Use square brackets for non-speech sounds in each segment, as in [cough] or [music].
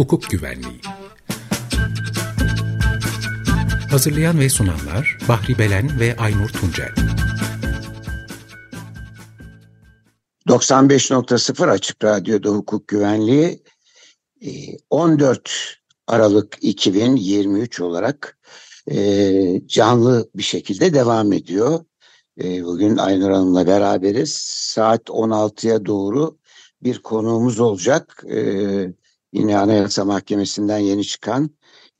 hukuk güvenliği. Hazırlayan ve sunanlar Bahri Belen ve Aynur Tuncel. 95.0 Açık Radyo'da hukuk güvenliği 14 e, Aralık 2023 olarak e, canlı bir şekilde devam ediyor. E, bugün Aynur Hanım'la beraberiz. Saat 16'ya doğru bir konuğumuz olacak. Yine Anayasa Mahkemesi'nden yeni çıkan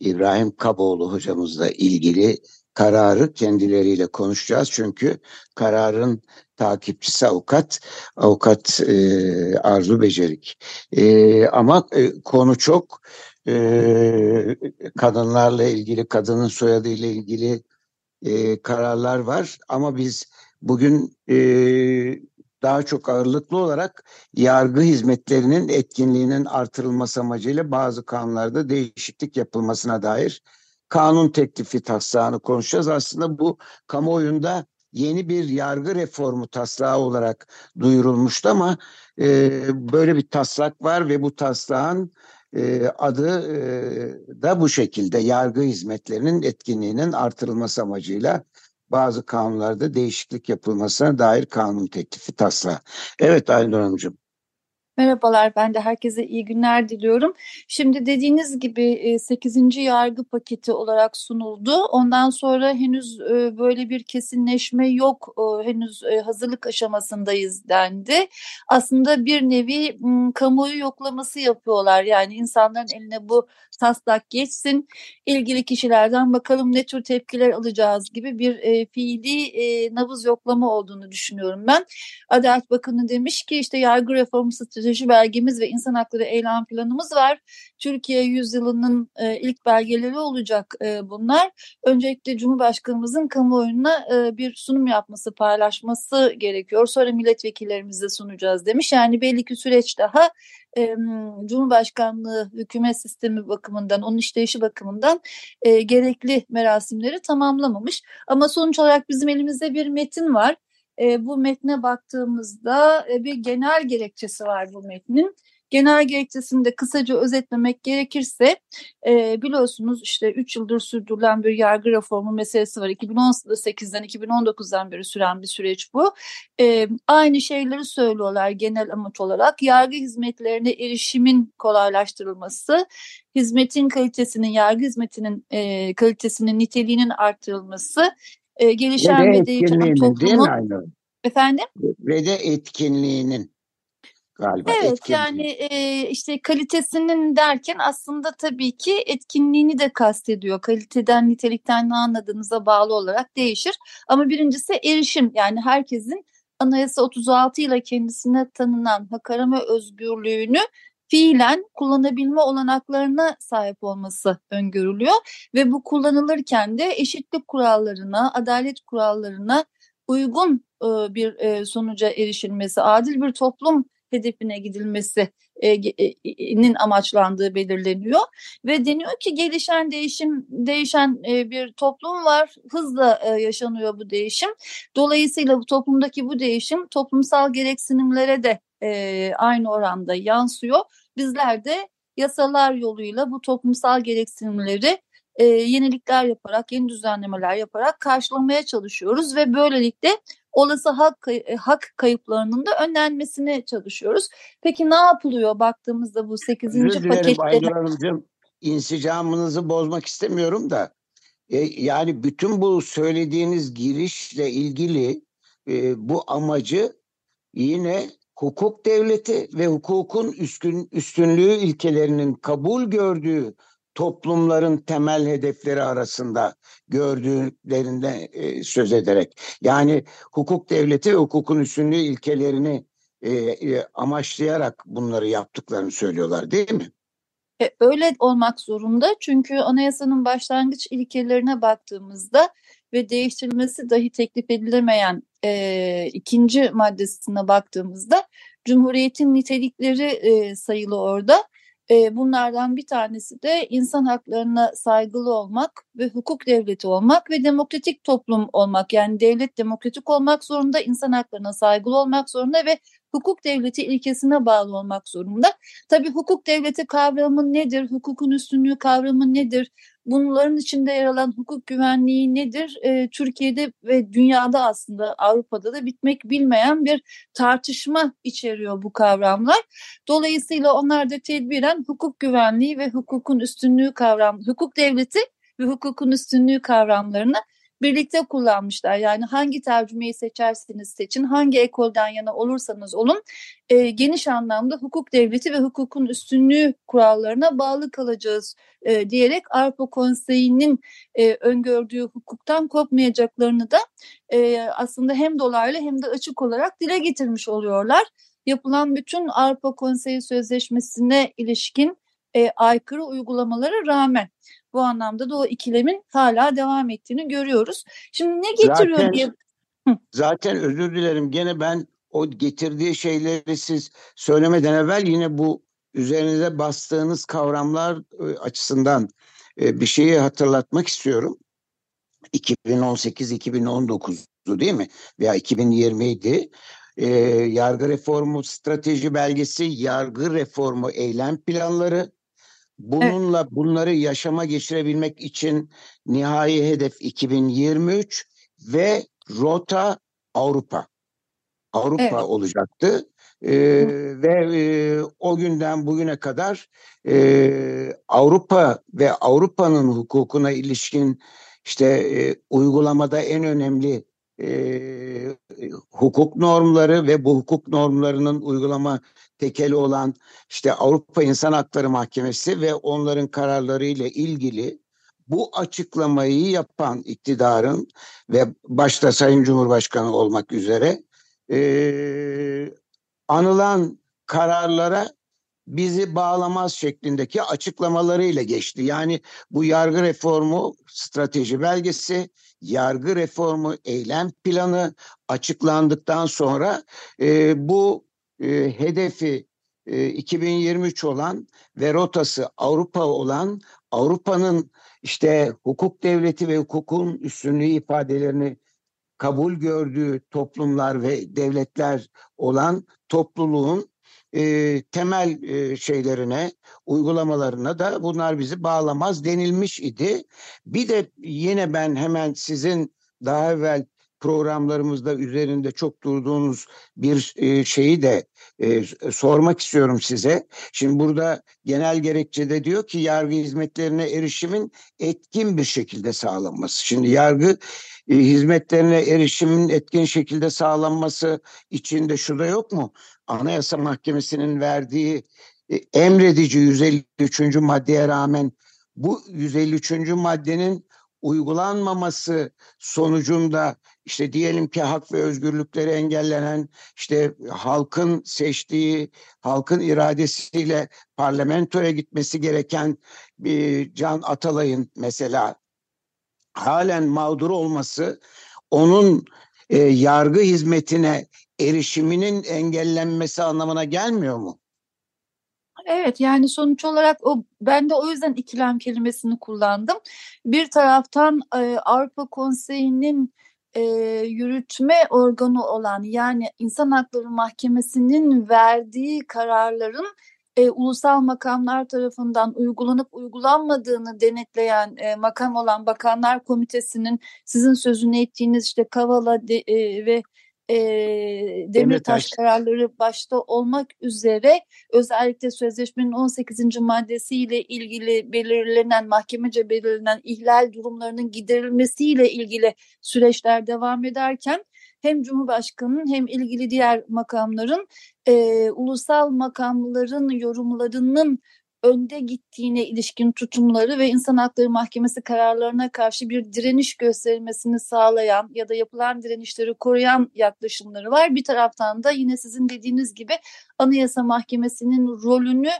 İbrahim Kaboğlu hocamızla ilgili kararı kendileriyle konuşacağız. Çünkü kararın takipçisi avukat, avukat e, Arzu Becerik. E, ama e, konu çok e, kadınlarla ilgili, kadının soyadıyla ilgili e, kararlar var. Ama biz bugün e, daha çok ağırlıklı olarak yargı hizmetlerinin etkinliğinin artırılması amacıyla bazı kanunlarda değişiklik yapılmasına dair kanun teklifi taslağını konuşacağız. Aslında bu kamuoyunda yeni bir yargı reformu taslağı olarak duyurulmuştu ama e, böyle bir taslak var ve bu taslağın e, adı e, da bu şekilde yargı hizmetlerinin etkinliğinin artırılması amacıyla bazı kanunlarda değişiklik yapılmasına dair kanun teklifi taslağı. Evet Aynur Hanımcığım. Merhabalar, ben de herkese iyi günler diliyorum. Şimdi dediğiniz gibi 8. E, yargı paketi olarak sunuldu. Ondan sonra henüz e, böyle bir kesinleşme yok, henüz e, hazırlık aşamasındayız dendi. Aslında bir nevi kamuoyu yoklaması yapıyorlar. Yani insanların eline bu taslak geçsin, ilgili kişilerden bakalım ne tür tepkiler alacağız gibi bir fiili nabız yoklama olduğunu düşünüyorum ben. Adalet Bakanı demiş ki işte yargı reformu stratejisi strateji belgemiz ve insan hakları eylem planımız var. Türkiye yüzyılının e, ilk belgeleri olacak e, bunlar. Öncelikle Cumhurbaşkanımızın kamuoyuna e, bir sunum yapması, paylaşması gerekiyor. Sonra milletvekillerimize sunacağız demiş. Yani belli ki süreç daha e, Cumhurbaşkanlığı hükümet sistemi bakımından, onun işleyişi bakımından e, gerekli merasimleri tamamlamamış. Ama sonuç olarak bizim elimizde bir metin var e, bu metne baktığımızda e, bir genel gerekçesi var bu metnin. Genel gerekçesini de kısaca özetlemek gerekirse e, biliyorsunuz işte 3 yıldır sürdürülen bir yargı reformu meselesi var. 2018'den 2019'dan beri süren bir süreç bu. E, aynı şeyleri söylüyorlar genel amaç olarak. Yargı hizmetlerine erişimin kolaylaştırılması, hizmetin kalitesinin, yargı hizmetinin e, kalitesinin, niteliğinin artırılması, e, gelişen ve değişen toplumun efendim? Ve de etkinliğinin galiba evet etkinliği. yani e, işte kalitesinin derken aslında tabii ki etkinliğini de kastediyor. Kaliteden nitelikten ne anladığınıza bağlı olarak değişir. Ama birincisi erişim yani herkesin Anayasa 36 ile kendisine tanınan hak arama özgürlüğünü fiilen kullanabilme olanaklarına sahip olması öngörülüyor ve bu kullanılırken de eşitlik kurallarına, adalet kurallarına uygun e, bir e, sonuca erişilmesi, adil bir toplum hedefine gidilmesinin amaçlandığı belirleniyor. Ve deniyor ki gelişen değişim değişen e, bir toplum var hızla yaşanıyor bu değişim. Dolayısıyla bu toplumdaki bu değişim toplumsal gereksinimlere de aynı oranda yansıyor bizler de yasalar yoluyla bu toplumsal gereksinimleri e, yenilikler yaparak, yeni düzenlemeler yaparak karşılamaya çalışıyoruz ve böylelikle olası hak, e, hak kayıplarının da önlenmesine çalışıyoruz. Peki ne yapılıyor baktığımızda bu 8. Özür pakette? Aynur Hanımcığım insicamınızı bozmak istemiyorum da e, yani bütün bu söylediğiniz girişle ilgili e, bu amacı yine hukuk devleti ve hukukun üstün, üstünlüğü ilkelerinin kabul gördüğü toplumların temel hedefleri arasında gördüklerinde e, söz ederek yani hukuk devleti ve hukukun üstünlüğü ilkelerini e, e, amaçlayarak bunları yaptıklarını söylüyorlar değil mi? E, öyle olmak zorunda çünkü anayasanın başlangıç ilkelerine baktığımızda ve değiştirilmesi dahi teklif edilemeyen e, ikinci maddesine baktığımızda Cumhuriyet'in nitelikleri e, sayılı orada E, bunlardan bir tanesi de insan haklarına saygılı olmak ve hukuk devleti olmak ve demokratik toplum olmak. Yani devlet demokratik olmak zorunda, insan haklarına saygılı olmak zorunda ve hukuk devleti ilkesine bağlı olmak zorunda. Tabii hukuk devleti kavramı nedir? Hukukun üstünlüğü kavramı nedir? Bunların içinde yer alan hukuk güvenliği nedir? E, Türkiye'de ve dünyada aslında Avrupa'da da bitmek bilmeyen bir tartışma içeriyor bu kavramlar. Dolayısıyla onlar da tedbiren hukuk güvenliği ve hukukun üstünlüğü kavram, hukuk devleti ve hukukun üstünlüğü kavramlarını birlikte kullanmışlar. Yani hangi tercümeyi seçerseniz seçin, hangi ekolden yana olursanız olun e, geniş anlamda hukuk devleti ve hukukun üstünlüğü kurallarına bağlı kalacağız e, diyerek Avrupa Konseyi'nin e, öngördüğü hukuktan kopmayacaklarını da e, aslında hem dolaylı hem de açık olarak dile getirmiş oluyorlar. Yapılan bütün Avrupa Konseyi Sözleşmesi'ne ilişkin e, aykırı uygulamalara rağmen bu anlamda da o ikilemin hala devam ettiğini görüyoruz. Şimdi ne getiriyor zaten, diye... Zaten özür dilerim gene ben o getirdiği şeyleri siz söylemeden evvel yine bu üzerinize bastığınız kavramlar e, açısından e, bir şeyi hatırlatmak istiyorum. 2018-2019'du değil mi? Veya 2020 idi. E, yargı reformu strateji belgesi, yargı reformu eylem planları, Bununla evet. bunları yaşama geçirebilmek için nihai hedef 2023 ve rota Avrupa. Avrupa evet. olacaktı. Ee, ve e, o günden bugüne kadar e, Avrupa ve Avrupa'nın hukukuna ilişkin işte e, uygulamada en önemli e, hukuk normları ve bu hukuk normlarının uygulama tekeli olan işte Avrupa İnsan Hakları Mahkemesi ve onların kararları ile ilgili bu açıklamayı yapan iktidarın ve başta Sayın Cumhurbaşkanı olmak üzere e, anılan kararlara bizi bağlamaz şeklindeki açıklamalarıyla geçti. Yani bu yargı reformu strateji belgesi, yargı reformu eylem planı açıklandıktan sonra e, bu e, hedefi e, 2023 olan ve rotası Avrupa olan Avrupa'nın işte hukuk devleti ve hukukun üstünlüğü ifadelerini kabul gördüğü toplumlar ve devletler olan topluluğun e, temel e, şeylerine, uygulamalarına da bunlar bizi bağlamaz denilmiş idi. Bir de yine ben hemen sizin daha evvel programlarımızda üzerinde çok durduğunuz bir e, şeyi de e, sormak istiyorum size. Şimdi burada genel gerekçede diyor ki yargı hizmetlerine erişimin etkin bir şekilde sağlanması. Şimdi yargı e, hizmetlerine erişimin etkin şekilde sağlanması içinde şurada yok mu? Anayasa Mahkemesi'nin verdiği emredici 153. maddeye rağmen bu 153. maddenin uygulanmaması sonucunda işte diyelim ki hak ve özgürlükleri engellenen işte halkın seçtiği halkın iradesiyle parlamentoya gitmesi gereken bir Can Atalay'ın mesela halen mağdur olması onun e, yargı hizmetine erişiminin engellenmesi anlamına gelmiyor mu? Evet yani sonuç olarak o ben de o yüzden ikilem kelimesini kullandım. Bir taraftan e, Avrupa Konseyi'nin e, yürütme organı olan yani İnsan Hakları Mahkemesi'nin verdiği kararların e, ulusal makamlar tarafından uygulanıp uygulanmadığını denetleyen e, makam olan Bakanlar Komitesi'nin sizin sözünü ettiğiniz işte Kavala de, e, ve e, Demirtaş, kararları başta olmak üzere özellikle sözleşmenin 18. maddesiyle ilgili belirlenen mahkemece belirlenen ihlal durumlarının giderilmesiyle ilgili süreçler devam ederken hem Cumhurbaşkanı'nın hem ilgili diğer makamların e, ulusal makamların yorumlarının önde gittiğine ilişkin tutumları ve İnsan Hakları Mahkemesi kararlarına karşı bir direniş gösterilmesini sağlayan ya da yapılan direnişleri koruyan yaklaşımları var. Bir taraftan da yine sizin dediğiniz gibi Anayasa Mahkemesi'nin rolünü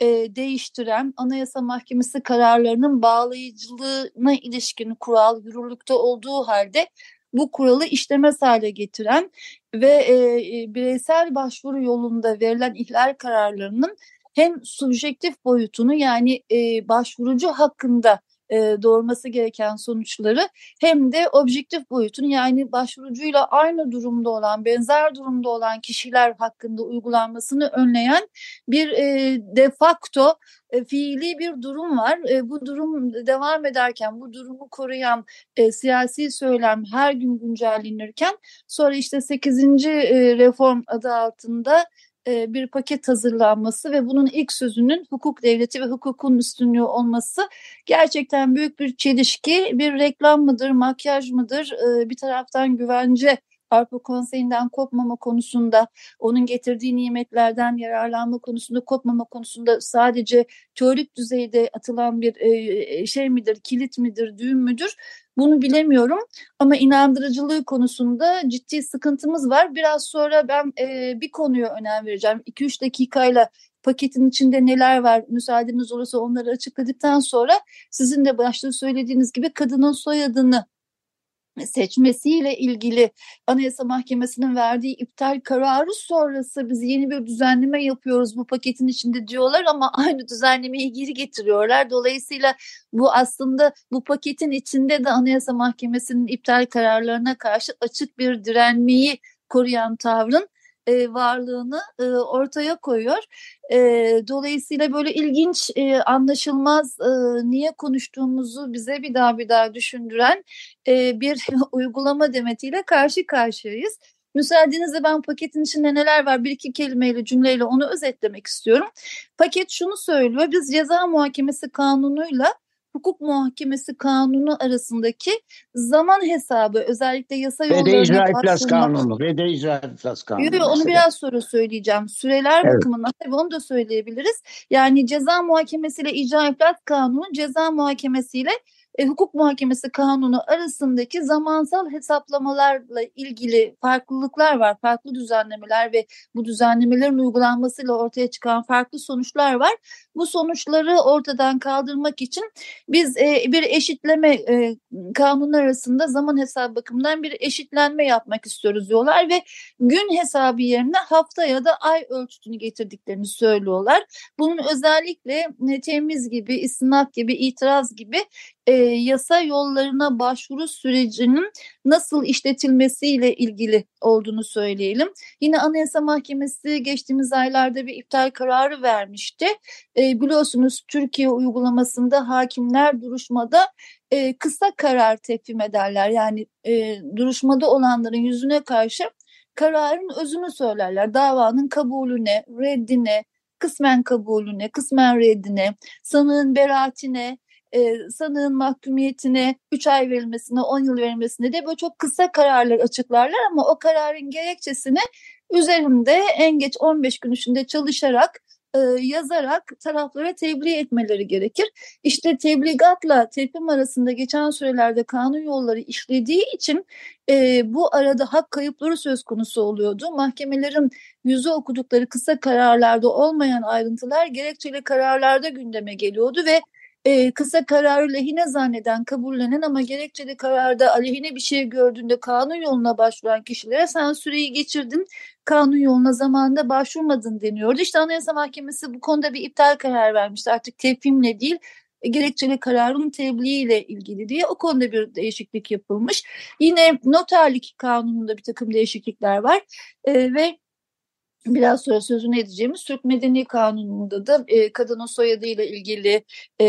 e, değiştiren Anayasa Mahkemesi kararlarının bağlayıcılığına ilişkin kural yürürlükte olduğu halde bu kuralı işlemez hale getiren ve e, e, bireysel başvuru yolunda verilen ihlal kararlarının hem subjektif boyutunu yani e, başvurucu hakkında e, doğurması gereken sonuçları hem de objektif boyutunu yani başvurucuyla aynı durumda olan, benzer durumda olan kişiler hakkında uygulanmasını önleyen bir e, de facto e, fiili bir durum var. E, bu durum devam ederken, bu durumu koruyan e, siyasi söylem her gün güncellenirken sonra işte 8. E, reform adı altında e, bir paket hazırlanması ve bunun ilk sözünün hukuk devleti ve hukukun üstünlüğü olması gerçekten büyük bir çelişki. Bir reklam mıdır, makyaj mıdır, e, bir taraftan güvence Avrupa Konseyi'nden kopmama konusunda, onun getirdiği nimetlerden yararlanma konusunda, kopmama konusunda sadece teorik düzeyde atılan bir e, şey midir, kilit midir, düğüm müdür? Bunu bilemiyorum ama inandırıcılığı konusunda ciddi sıkıntımız var. Biraz sonra ben e, bir konuya önem vereceğim. 2-3 dakikayla paketin içinde neler var müsaadeniz olursa onları açıkladıktan sonra sizin de başta söylediğiniz gibi kadının soyadını seçmesiyle ilgili Anayasa Mahkemesi'nin verdiği iptal kararı sonrası biz yeni bir düzenleme yapıyoruz bu paketin içinde diyorlar ama [laughs] aynı düzenlemeyi geri getiriyorlar. Dolayısıyla bu aslında bu paketin içinde de Anayasa Mahkemesi'nin iptal kararlarına karşı açık bir direnmeyi koruyan tavrın e, varlığını e, ortaya koyuyor. E, dolayısıyla böyle ilginç, e, anlaşılmaz, e, niye konuştuğumuzu bize bir daha bir daha düşündüren e, bir [laughs] uygulama demetiyle karşı karşıyayız. Müsaadenizle ben paketin içinde neler var bir iki kelimeyle cümleyle onu özetlemek istiyorum. Paket şunu söylüyor biz ceza muhakemesi kanunuyla hukuk muhakemesi kanunu arasındaki zaman hesabı özellikle yasa yollarına Ve de icra iflas kanunu. Ve de icra iflas kanunu. Yok, onu biraz sonra söyleyeceğim. Süreler evet. bakımından tabii onu da söyleyebiliriz. Yani ceza muhakemesiyle icra iflas kanunu ceza muhakemesiyle e, hukuk muhakemesi kanunu arasındaki zamansal hesaplamalarla ilgili farklılıklar var. Farklı düzenlemeler ve bu düzenlemelerin uygulanmasıyla ortaya çıkan farklı sonuçlar var. Bu sonuçları ortadan kaldırmak için biz e, bir eşitleme e, kanunlar arasında zaman hesabı bakımından bir eşitlenme yapmak istiyoruz diyorlar ve gün hesabı yerine hafta ya da ay ölçütünü getirdiklerini söylüyorlar. Bunun özellikle e, temiz gibi, istinaf gibi, itiraz gibi e, yasa yollarına başvuru sürecinin nasıl işletilmesiyle ilgili olduğunu söyleyelim. Yine Anayasa Mahkemesi geçtiğimiz aylarda bir iptal kararı vermişti. E, biliyorsunuz Türkiye uygulamasında hakimler duruşmada e, kısa karar tepkim ederler. Yani e, duruşmada olanların yüzüne karşı kararın özünü söylerler. Davanın kabulüne, reddine, kısmen kabulüne, kısmen reddine, sanığın beraatine, e, sanığın mahkumiyetine 3 ay verilmesine 10 yıl verilmesine de böyle çok kısa kararlar açıklarlar ama o kararın gerekçesini üzerinde en geç 15 gün içinde çalışarak e, yazarak taraflara tebliğ etmeleri gerekir. İşte tebligatla tepkim arasında geçen sürelerde kanun yolları işlediği için e, bu arada hak kayıpları söz konusu oluyordu. Mahkemelerin yüzü okudukları kısa kararlarda olmayan ayrıntılar gerekçeli kararlarda gündeme geliyordu ve e, kısa kararı lehine zanneden, kabullenen ama gerekçeli kararda aleyhine bir şey gördüğünde kanun yoluna başvuran kişilere sen süreyi geçirdin, kanun yoluna zamanında başvurmadın deniyordu. İşte Anayasa Mahkemesi bu konuda bir iptal karar vermişti. Artık tepkimle değil, e, gerekçeli kararın tebliğiyle ilgili diye o konuda bir değişiklik yapılmış. Yine noterlik kanununda bir takım değişiklikler var e, ve biraz sonra sözünü edeceğimiz Türk Medeni Kanunu'nda da e, kadının soyadı ile ilgili e,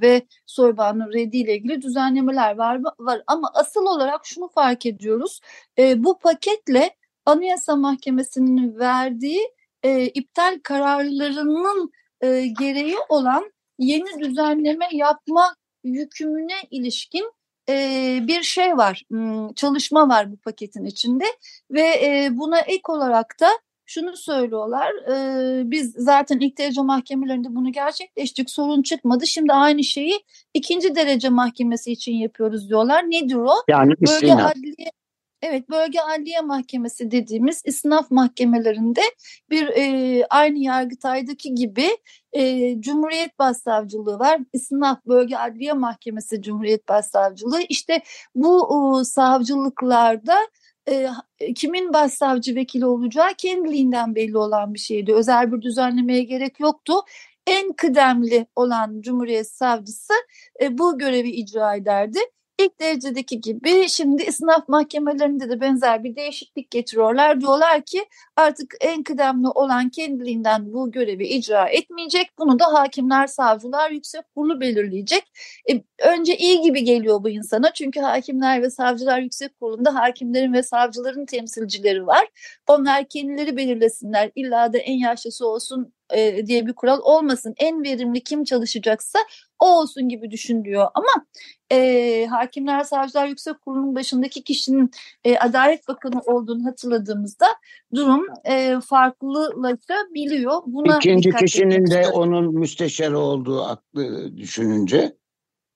ve soybağının reddi ile ilgili düzenlemeler var, var. Ama asıl olarak şunu fark ediyoruz. E, bu paketle Anayasa Mahkemesi'nin verdiği e, iptal kararlarının e, gereği olan yeni düzenleme yapma yükümüne ilişkin e, bir şey var, çalışma var bu paketin içinde ve e, buna ek olarak da şunu söylüyorlar. E, biz zaten ilk derece mahkemelerinde bunu gerçekleştik. Sorun çıkmadı. Şimdi aynı şeyi ikinci derece mahkemesi için yapıyoruz diyorlar. Nedir o? Yani Bölge adliye Evet, bölge adliye mahkemesi dediğimiz isnaf mahkemelerinde bir e, aynı Yargıtay'daki gibi e, Cumhuriyet Başsavcılığı var. İsnaf Bölge Adliye Mahkemesi Cumhuriyet Başsavcılığı. İşte bu e, savcılıklarda e, kimin başsavcı vekili olacağı kendiliğinden belli olan bir şeydi. Özel bir düzenlemeye gerek yoktu. En kıdemli olan Cumhuriyet Savcısı e, bu görevi icra ederdi. İlk derecedeki gibi şimdi isnaf mahkemelerinde de benzer bir değişiklik getiriyorlar. Diyorlar ki artık en kıdemli olan kendiliğinden bu görevi icra etmeyecek. Bunu da hakimler, savcılar, yüksek kurulu belirleyecek. E, önce iyi gibi geliyor bu insana çünkü hakimler ve savcılar yüksek kurulunda hakimlerin ve savcıların temsilcileri var. Onlar kendileri belirlesinler. İlla da en yaşlısı olsun e, diye bir kural olmasın. En verimli kim çalışacaksa o olsun gibi düşünülüyor. Ama e, Hakimler Savcılar Yüksek Kurulu'nun başındaki kişinin e, Adalet Bakanı olduğunu hatırladığımızda durum e, farklılaşabiliyor. Buna İkinci kişinin de onun müsteşarı olduğu aklı düşününce.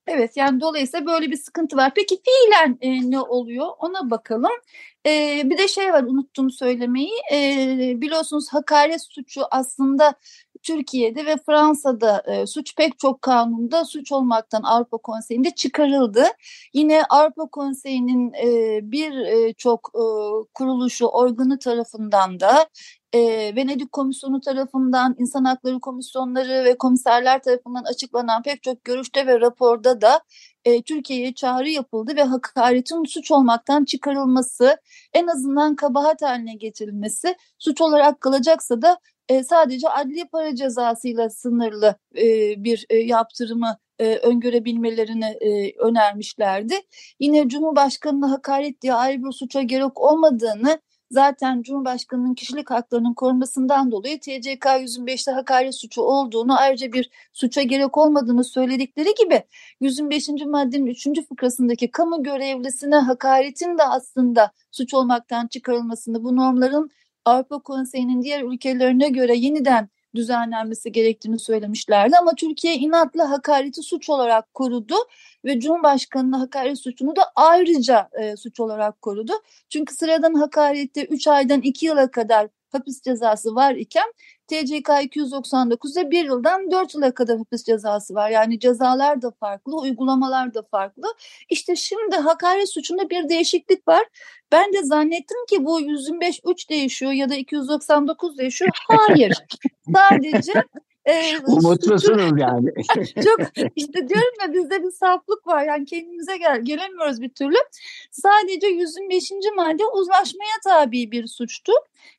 Evet yani dolayısıyla böyle bir sıkıntı var. Peki fiilen e, ne oluyor ona bakalım. E, bir de şey var unuttum söylemeyi. E, biliyorsunuz hakaret suçu aslında Türkiye'de ve Fransa'da e, suç pek çok kanunda suç olmaktan Avrupa Konseyi'nde çıkarıldı. Yine Avrupa Konseyi'nin e, bir e, e, kuruluşu, organı tarafından da e, Venedik Komisyonu tarafından, insan hakları komisyonları ve komiserler tarafından açıklanan pek çok görüşte ve raporda da e, Türkiye'ye çağrı yapıldı ve hakaretin suç olmaktan çıkarılması, en azından kabahat haline getirilmesi, suç olarak kalacaksa da e, sadece adli para cezasıyla sınırlı e, bir e, yaptırımı e, öngörebilmelerini e, önermişlerdi. Yine Cumhurbaşkanı'na hakaret diye ayrı bir suça gerek olmadığını zaten Cumhurbaşkanı'nın kişilik haklarının korunmasından dolayı TCK 125'te hakaret suçu olduğunu ayrıca bir suça gerek olmadığını söyledikleri gibi 125. maddenin 3. fıkrasındaki kamu görevlisine hakaretin de aslında suç olmaktan çıkarılmasını bu normların Avrupa Konseyi'nin diğer ülkelerine göre yeniden düzenlenmesi gerektiğini söylemişlerdi ama Türkiye inatla hakareti suç olarak korudu ve Cumhurbaşkanı'na hakaret suçunu da ayrıca e, suç olarak korudu. Çünkü sıradan hakarette 3 aydan 2 yıla kadar hapis cezası var iken TCK 299'da 1 yıldan 4 yıla kadar hapis cezası var. Yani cezalar da farklı, uygulamalar da farklı. İşte şimdi hakaret suçunda bir değişiklik var. Ben de zannettim ki bu 125 3 değişiyor ya da 299 değişiyor. [laughs] Hayır. Sadece e, Umutlusunuz yani. [laughs] çok işte diyorum ya bizde bir saflık var yani kendimize gel gelemiyoruz bir türlü. Sadece 125. madde uzlaşmaya tabi bir suçtu.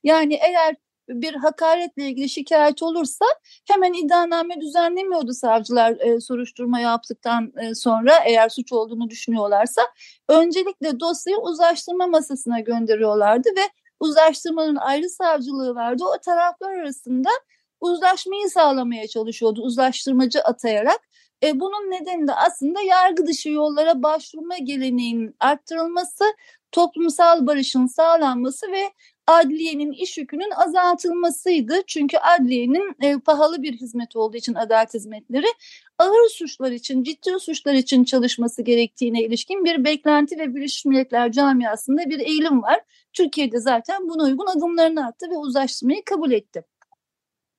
Yani eğer bir hakaretle ilgili şikayet olursa hemen iddianame düzenlemiyordu savcılar e, soruşturma yaptıktan e, sonra eğer suç olduğunu düşünüyorlarsa öncelikle dosyayı uzlaştırma masasına gönderiyorlardı ve uzlaştırmanın ayrı savcılığı vardı. O taraflar arasında uzlaşmayı sağlamaya çalışıyordu uzlaştırmacı atayarak. E, bunun nedeni de aslında yargı dışı yollara başvurma geleneğinin arttırılması, toplumsal barışın sağlanması ve adliyenin iş yükünün azaltılmasıydı. Çünkü adliyenin e, pahalı bir hizmet olduğu için adalet hizmetleri ağır suçlar için, ciddi suçlar için çalışması gerektiğine ilişkin bir beklenti ve Birleşmiş Milletler camiasında bir eğilim var. Türkiye'de zaten buna uygun adımlarını attı ve uzlaştırmayı kabul etti.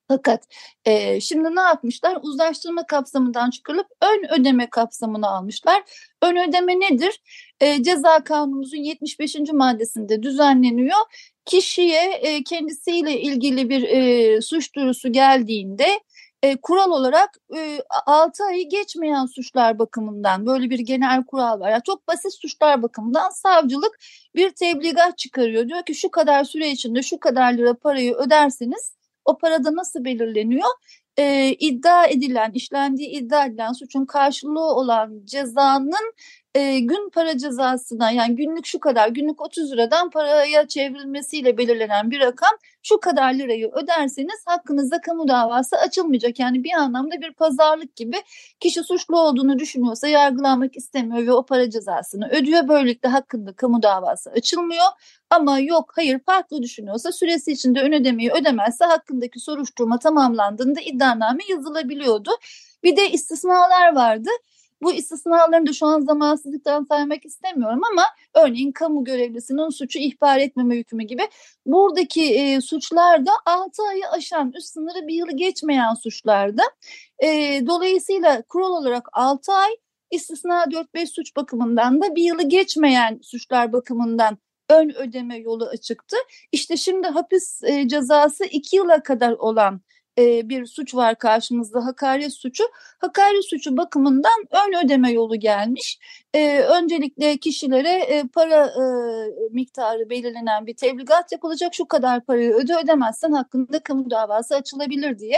Fakat e, şimdi ne yapmışlar? Uzlaştırma kapsamından çıkarılıp ön ödeme kapsamına almışlar. Ön ödeme nedir? E, ceza kanunumuzun 75. maddesinde düzenleniyor. Kişiye e, kendisiyle ilgili bir e, suç duyurusu geldiğinde e, kural olarak e, 6 ayı geçmeyen suçlar bakımından böyle bir genel kural var. Yani çok basit suçlar bakımından savcılık bir tebligat çıkarıyor. Diyor ki şu kadar süre içinde şu kadar lira parayı öderseniz o parada nasıl belirleniyor? Ee, iddia edilen, işlendiği iddia edilen suçun karşılığı olan cezanın e, gün para cezasına yani günlük şu kadar günlük 30 liradan paraya çevrilmesiyle belirlenen bir rakam şu kadar lirayı öderseniz hakkınızda kamu davası açılmayacak. Yani bir anlamda bir pazarlık gibi kişi suçlu olduğunu düşünüyorsa yargılanmak istemiyor ve o para cezasını ödüyor. Böylelikle hakkında kamu davası açılmıyor. Ama yok hayır farklı düşünüyorsa süresi içinde ön ödemeyi ödemezse hakkındaki soruşturma tamamlandığında iddianame yazılabiliyordu. Bir de istisnalar vardı. Bu istisnalarını da şu an zamansızlıktan saymak istemiyorum ama örneğin kamu görevlisinin suçu ihbar etmeme hükmü gibi buradaki e, suçlarda 6 ayı aşan üst sınırı bir yılı geçmeyen suçlarda e, dolayısıyla kural olarak 6 ay istisna 4-5 suç bakımından da bir yılı geçmeyen suçlar bakımından ön ödeme yolu açıktı. İşte şimdi hapis e, cezası iki yıla kadar olan e, bir suç var karşımızda hakaret suçu. Hakaret suçu bakımından ön ödeme yolu gelmiş. E, öncelikle kişilere e, para miktarı belirlenen bir tebligat yapılacak. Şu kadar parayı öde ödemezsen hakkında kamu davası açılabilir diye.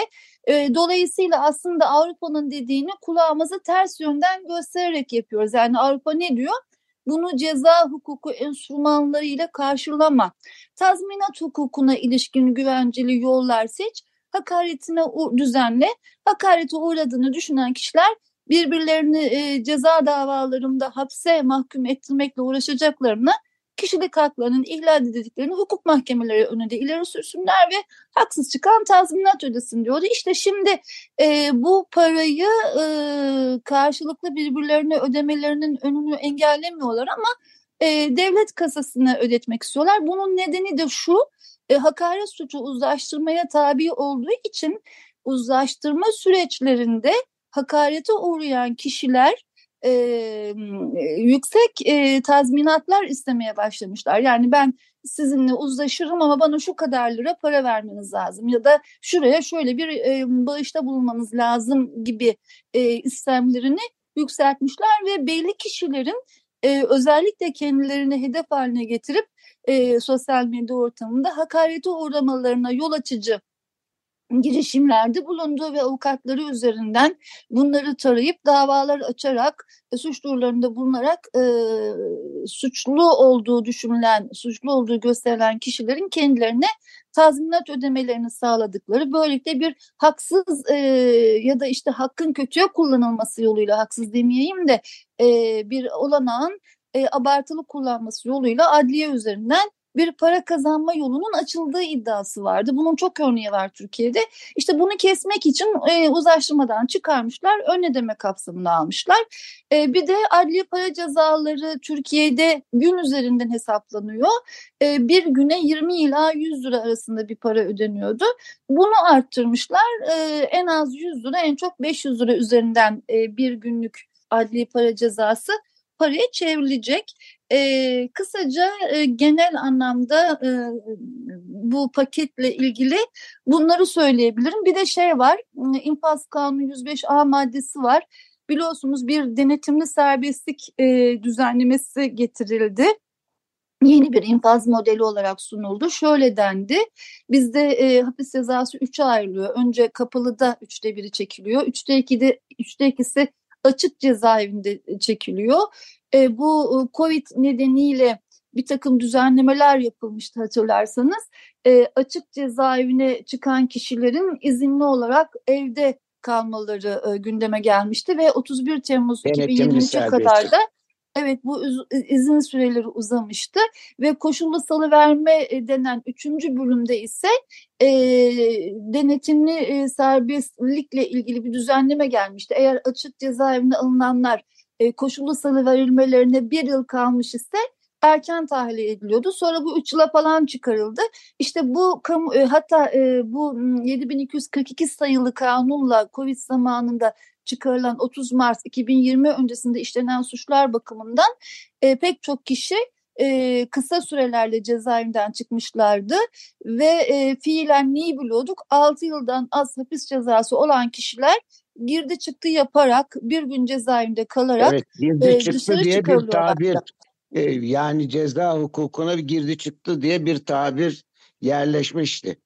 Dolayısıyla aslında Avrupa'nın dediğini kulağımızı ters yönden göstererek yapıyoruz. Yani Avrupa ne diyor? bunu ceza hukuku enstrümanlarıyla karşılama. Tazminat hukukuna ilişkin güvenceli yollar seç hakaretine düzenle. Hakarete uğradığını düşünen kişiler birbirlerini e, ceza davalarında hapse mahkum ettirmekle uğraşacaklarını kişilik haklarının ihlal edildiklerini hukuk mahkemeleri önünde ileri sürsünler ve haksız çıkan tazminat ödesin diyordu. İşte şimdi e, bu parayı e, karşılıklı birbirlerine ödemelerinin önünü engellemiyorlar ama e, devlet kasasına ödetmek istiyorlar. Bunun nedeni de şu, e, hakaret suçu uzlaştırmaya tabi olduğu için uzlaştırma süreçlerinde hakarete uğrayan kişiler e, yüksek e, tazminatlar istemeye başlamışlar. Yani ben sizinle uzlaşırım ama bana şu kadar lira para vermeniz lazım ya da şuraya şöyle bir e, bağışta bulunmanız lazım gibi e, istemlerini yükseltmişler ve belli kişilerin e, özellikle kendilerini hedef haline getirip e, sosyal medya ortamında hakarete uğramalarına yol açıcı girişimlerde bulunduğu ve avukatları üzerinden bunları tarayıp davalar açarak e, suç duyurularında bulunarak e, suçlu olduğu düşünülen, suçlu olduğu gösterilen kişilerin kendilerine tazminat ödemelerini sağladıkları böylelikle bir haksız e, ya da işte hakkın kötüye kullanılması yoluyla haksız demeyeyim de e, bir olanağın e, abartılı kullanması yoluyla adliye üzerinden bir para kazanma yolunun açıldığı iddiası vardı. Bunun çok örneği var Türkiye'de. İşte bunu kesmek için e, uzlaştırmadan çıkarmışlar, ön ödeme kapsamına almışlar. E, bir de adli para cezaları Türkiye'de gün üzerinden hesaplanıyor. E, bir güne 20 ila 100 lira arasında bir para ödeniyordu. Bunu arttırmışlar. E, en az 100 lira, en çok 500 lira üzerinden e, bir günlük adli para cezası paraya çevrilecek. E, kısaca e, genel anlamda e, bu paketle ilgili bunları söyleyebilirim. Bir de şey var, infaz kanunu 105A maddesi var. Biliyorsunuz bir denetimli serbestlik e, düzenlemesi getirildi yeni bir infaz modeli olarak sunuldu. Şöyle dendi. Bizde e, hapis cezası 3'e ayrılıyor. Önce kapılıda 3'te biri çekiliyor. 3'te 2'de 3'te 2'si açık cezaevinde çekiliyor. E, bu e, Covid nedeniyle bir takım düzenlemeler yapılmıştı hatırlarsanız. E, açık cezaevine çıkan kişilerin izinli olarak evde kalmaları e, gündeme gelmişti ve 31 Temmuz 2023'e kadar da Evet bu izin süreleri uzamıştı ve koşullu salıverme e, denen üçüncü bölümde ise e, denetimli e, serbestlikle ilgili bir düzenleme gelmişti. Eğer açık cezaevine alınanlar e, koşullu salıverilmelerine bir yıl kalmış ise erken tahliye ediliyordu. Sonra bu 3 yıla falan çıkarıldı. İşte bu kamu, e, hatta e, bu 7242 sayılı kanunla Covid zamanında çıkarılan 30 Mart 2020 öncesinde işlenen suçlar bakımından e, pek çok kişi e, kısa sürelerle cezaevinden çıkmışlardı ve e, fiilen neyi biliyorduk? 6 yıldan az hapis cezası olan kişiler girdi çıktı yaparak bir gün cezaevinde kalarak evet, girdi e, çıktı diye bir tabir e, yani ceza hukukuna bir girdi çıktı diye bir tabir yerleşmişti.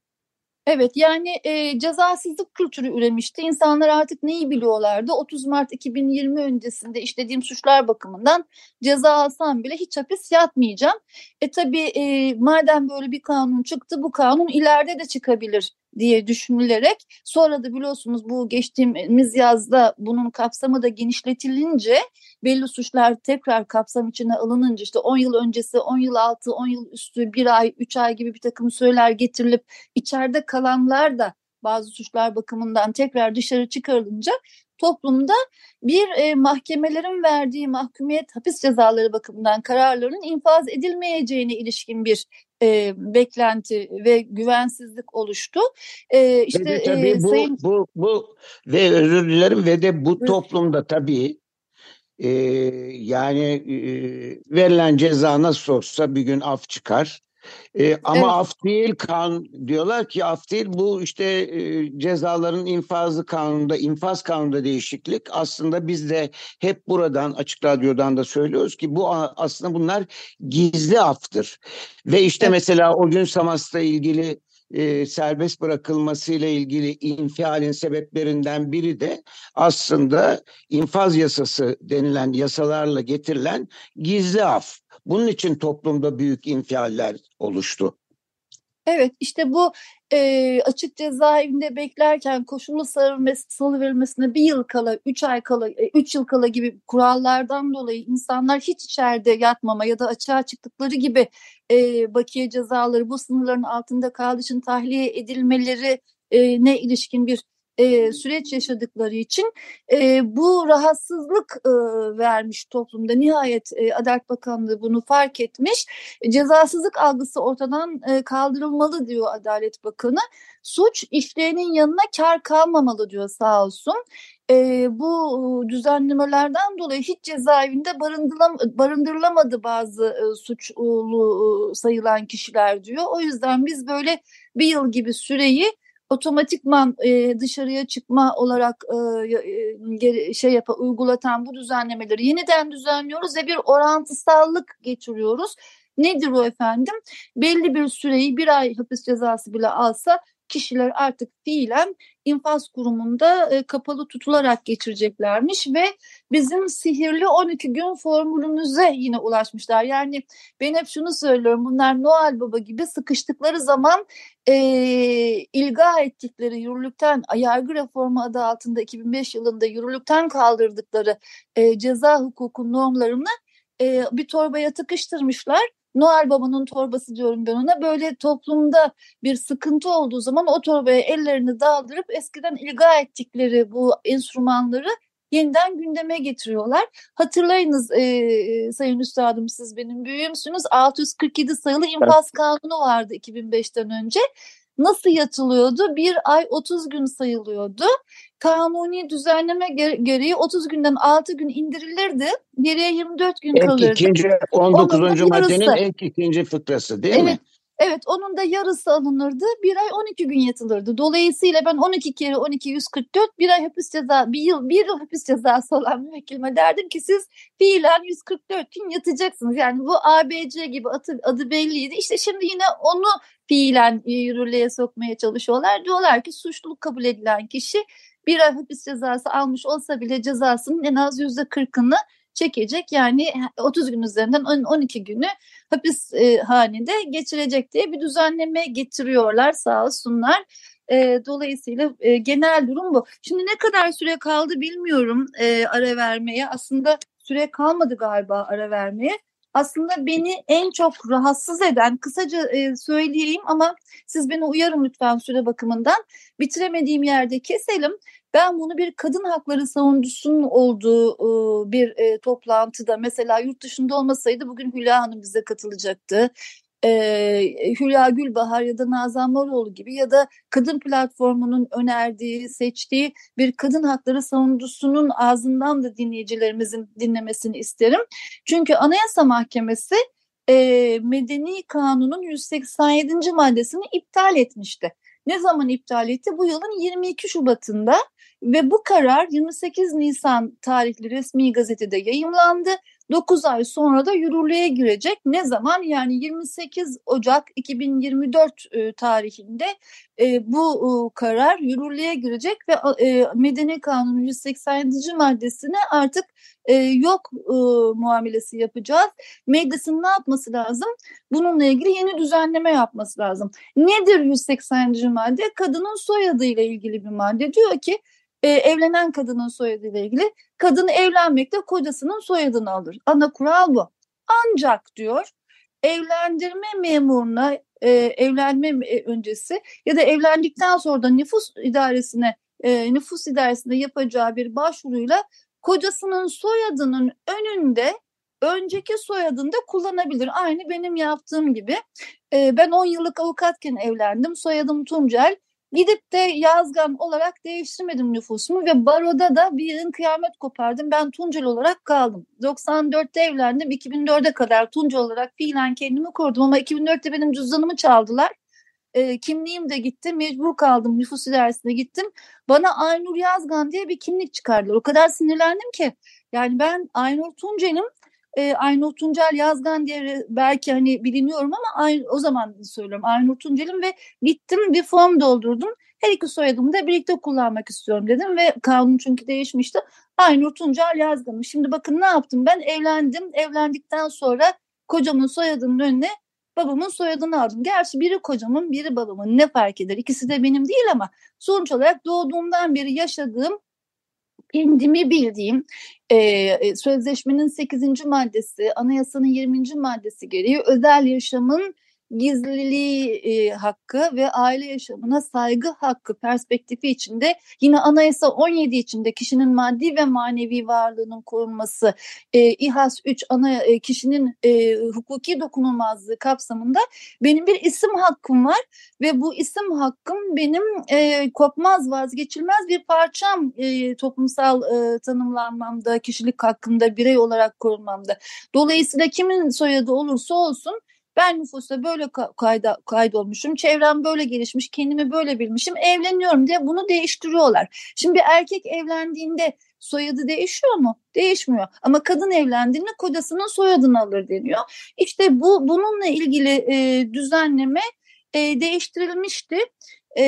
Evet yani e, cezasızlık kültürü üremişti. İnsanlar artık neyi biliyorlardı? 30 Mart 2020 öncesinde işlediğim suçlar bakımından ceza alsam bile hiç hapis yatmayacağım. E tabii e, madem böyle bir kanun çıktı bu kanun ileride de çıkabilir diye düşünülerek sonra da biliyorsunuz bu geçtiğimiz yazda bunun kapsamı da genişletilince belli suçlar tekrar kapsam içine alınınca işte 10 yıl öncesi 10 yıl altı 10 yıl üstü bir ay 3 ay gibi bir takım süreler getirilip içeride kalanlar da bazı suçlar bakımından tekrar dışarı çıkarılınca toplumda bir e, mahkemelerin verdiği mahkumiyet hapis cezaları bakımından kararların infaz edilmeyeceğine ilişkin bir e, beklenti ve güvensizlik oluştu. E, işte ve de tabii e, bu, sayın... bu bu ve özür dilerim ve de bu toplumda tabii e, yani e, verilen ceza nasıl olsa bir gün af çıkar. E, ama evet. af değil kan diyorlar ki af değil bu işte e, cezaların infazı kanununda infaz kanununda değişiklik aslında biz de hep buradan açık radyodan da söylüyoruz ki bu aslında bunlar gizli aftır ve işte evet. mesela o gün Samas'la ilgili e, serbest bırakılmasıyla ilgili infialin sebeplerinden biri de aslında infaz yasası denilen yasalarla getirilen gizli af. Bunun için toplumda büyük infialler oluştu. Evet işte bu e, açık cezaevinde beklerken koşullu salı verilmesine bir yıl kala, üç ay kala, e, üç yıl kala gibi kurallardan dolayı insanlar hiç içeride yatmama ya da açığa çıktıkları gibi e, bakiye cezaları bu sınırların altında kaldığı için tahliye edilmeleri ne ilişkin bir e, süreç yaşadıkları için e, bu rahatsızlık e, vermiş toplumda. Nihayet e, Adalet Bakanlığı bunu fark etmiş. Cezasızlık algısı ortadan e, kaldırılmalı diyor Adalet Bakanı. Suç işleyenin yanına kar kalmamalı diyor sağ olsun. E, bu düzenlemelerden dolayı hiç cezaevinde barındırılam barındırılamadı bazı e, suçlu sayılan kişiler diyor. O yüzden biz böyle bir yıl gibi süreyi otomatikman e, dışarıya çıkma olarak e, e, şey yapa uygulatan bu düzenlemeleri yeniden düzenliyoruz ve bir orantısallık getiriyoruz. Nedir o efendim? Belli bir süreyi bir ay hapis cezası bile alsa kişiler artık fiilen infaz kurumunda e, kapalı tutularak geçireceklermiş ve bizim sihirli 12 gün formülümüze yine ulaşmışlar. Yani ben hep şunu söylüyorum bunlar Noel Baba gibi sıkıştıkları zaman e, ilga ettikleri yürürlükten yargı reformu adı altında 2005 yılında yürürlükten kaldırdıkları e, ceza hukuku normlarını e, bir torbaya tıkıştırmışlar Noel Baba'nın torbası diyorum ben ona. Böyle toplumda bir sıkıntı olduğu zaman o torbaya ellerini daldırıp eskiden ilga ettikleri bu enstrümanları yeniden gündeme getiriyorlar. Hatırlayınız e, Sayın Üstadım siz benim büyüğümsünüz. 647 sayılı infaz kanunu vardı 2005'ten önce. Nasıl yatılıyordu? Bir ay 30 gün sayılıyordu. Kanuni düzenleme gereği 30 günden 6 gün indirilirdi. Geriye 24 gün ek kalırdı. ikinci 19. maddenin ek ikinci fıkrası değil evet, mi? Evet onun da yarısı alınırdı. Bir ay 12 gün yatılırdı. Dolayısıyla ben 12 kere 12 144 bir ay hapis ceza bir yıl bir yıl hapis cezası olan müvekkilime derdim ki siz fiilen 144 gün yatacaksınız. Yani bu ABC gibi adı, adı belliydi. İşte şimdi yine onu fiilen yürürlüğe sokmaya çalışıyorlar. Diyorlar ki suçluluk kabul edilen kişi bir ay hapis cezası almış olsa bile cezasının en az yüzde kırkını çekecek. Yani 30 gün üzerinden 12 günü hapis e, hanede geçirecek diye bir düzenleme getiriyorlar sağ olsunlar. E, dolayısıyla e, genel durum bu. Şimdi ne kadar süre kaldı bilmiyorum e, ara vermeye. Aslında süre kalmadı galiba ara vermeye. Aslında beni en çok rahatsız eden kısaca e, söyleyeyim ama siz beni uyarın lütfen süre bakımından. Bitiremediğim yerde keselim. Ben bunu bir kadın hakları savunucusunun olduğu e, bir e, toplantıda mesela yurt dışında olmasaydı bugün Hülya Hanım bize katılacaktı. E, Hülya Gülbahar ya da Nazan Moroğlu gibi ya da kadın platformunun önerdiği, seçtiği bir kadın hakları savunucusunun ağzından da dinleyicilerimizin dinlemesini isterim. Çünkü Anayasa Mahkemesi e, Medeni Kanun'un 187. maddesini iptal etmişti. Ne zaman iptal etti? Bu yılın 22 Şubat'ında ve bu karar 28 Nisan tarihli resmi gazetede yayımlandı. 9 ay sonra da yürürlüğe girecek. Ne zaman? Yani 28 Ocak 2024 e, tarihinde e, bu e, karar yürürlüğe girecek ve e, Medeni Kanunu 187. maddesine artık e, yok e, muamelesi yapacağız. Meclisin ne yapması lazım? Bununla ilgili yeni düzenleme yapması lazım. Nedir 180. madde? Kadının soyadıyla ilgili bir madde. Diyor ki e, evlenen kadının soyadıyla ilgili kadın evlenmekte kocasının soyadını alır. Ana kural bu. Ancak diyor evlendirme memuruna e, evlenme e, öncesi ya da evlendikten sonra da nüfus idaresine e, nüfus idaresinde yapacağı bir başvuruyla kocasının soyadının önünde önceki soyadını da kullanabilir. Aynı benim yaptığım gibi. E, ben 10 yıllık avukatken evlendim. Soyadım Tuncel. Gidip de Yazgan olarak değiştirmedim nüfusumu ve baroda da bir yılın kıyamet kopardım. Ben Tuncel olarak kaldım. 94'te evlendim. 2004'e kadar Tuncel olarak fiilen kendimi kurdum ama 2004'te benim cüzdanımı çaldılar. E, kimliğim de gitti. Mecbur kaldım. Nüfus idaresine gittim. Bana Aynur Yazgan diye bir kimlik çıkardılar. O kadar sinirlendim ki. Yani ben Aynur Tuncel'im e, Aynur Tuncel Yazgan diye belki hani biliniyorum ama aynı, o zaman söylüyorum Aynur Tuncel'im ve gittim bir form doldurdum. Her iki soyadımı da birlikte kullanmak istiyorum dedim ve kanun çünkü değişmişti. Aynur Tuncel Yazgan'ım. Şimdi bakın ne yaptım ben evlendim. Evlendikten sonra kocamın soyadının önüne babamın soyadını aldım. Gerçi biri kocamın biri babamın ne fark eder? İkisi de benim değil ama sonuç olarak doğduğumdan beri yaşadığım kendimi bildiğim e, sözleşmenin 8. maddesi, anayasanın 20. maddesi gereği özel yaşamın gizliliği e, hakkı ve aile yaşamına saygı hakkı perspektifi içinde yine Anayasa 17 içinde kişinin maddi ve manevi varlığının korunması, e, İHAS 3 ana e, kişinin e, hukuki dokunulmazlığı kapsamında benim bir isim hakkım var ve bu isim hakkım benim e, kopmaz vazgeçilmez bir parçam e, toplumsal e, tanımlanmamda, kişilik hakkında, birey olarak korunmamda. Dolayısıyla kimin soyadı olursa olsun ben nüfusta böyle kayda, kaydolmuşum, çevrem böyle gelişmiş, kendimi böyle bilmişim, evleniyorum diye bunu değiştiriyorlar. Şimdi bir erkek evlendiğinde soyadı değişiyor mu? Değişmiyor. Ama kadın evlendiğinde kocasının soyadını alır deniyor. İşte bu bununla ilgili e, düzenleme e, değiştirilmişti e,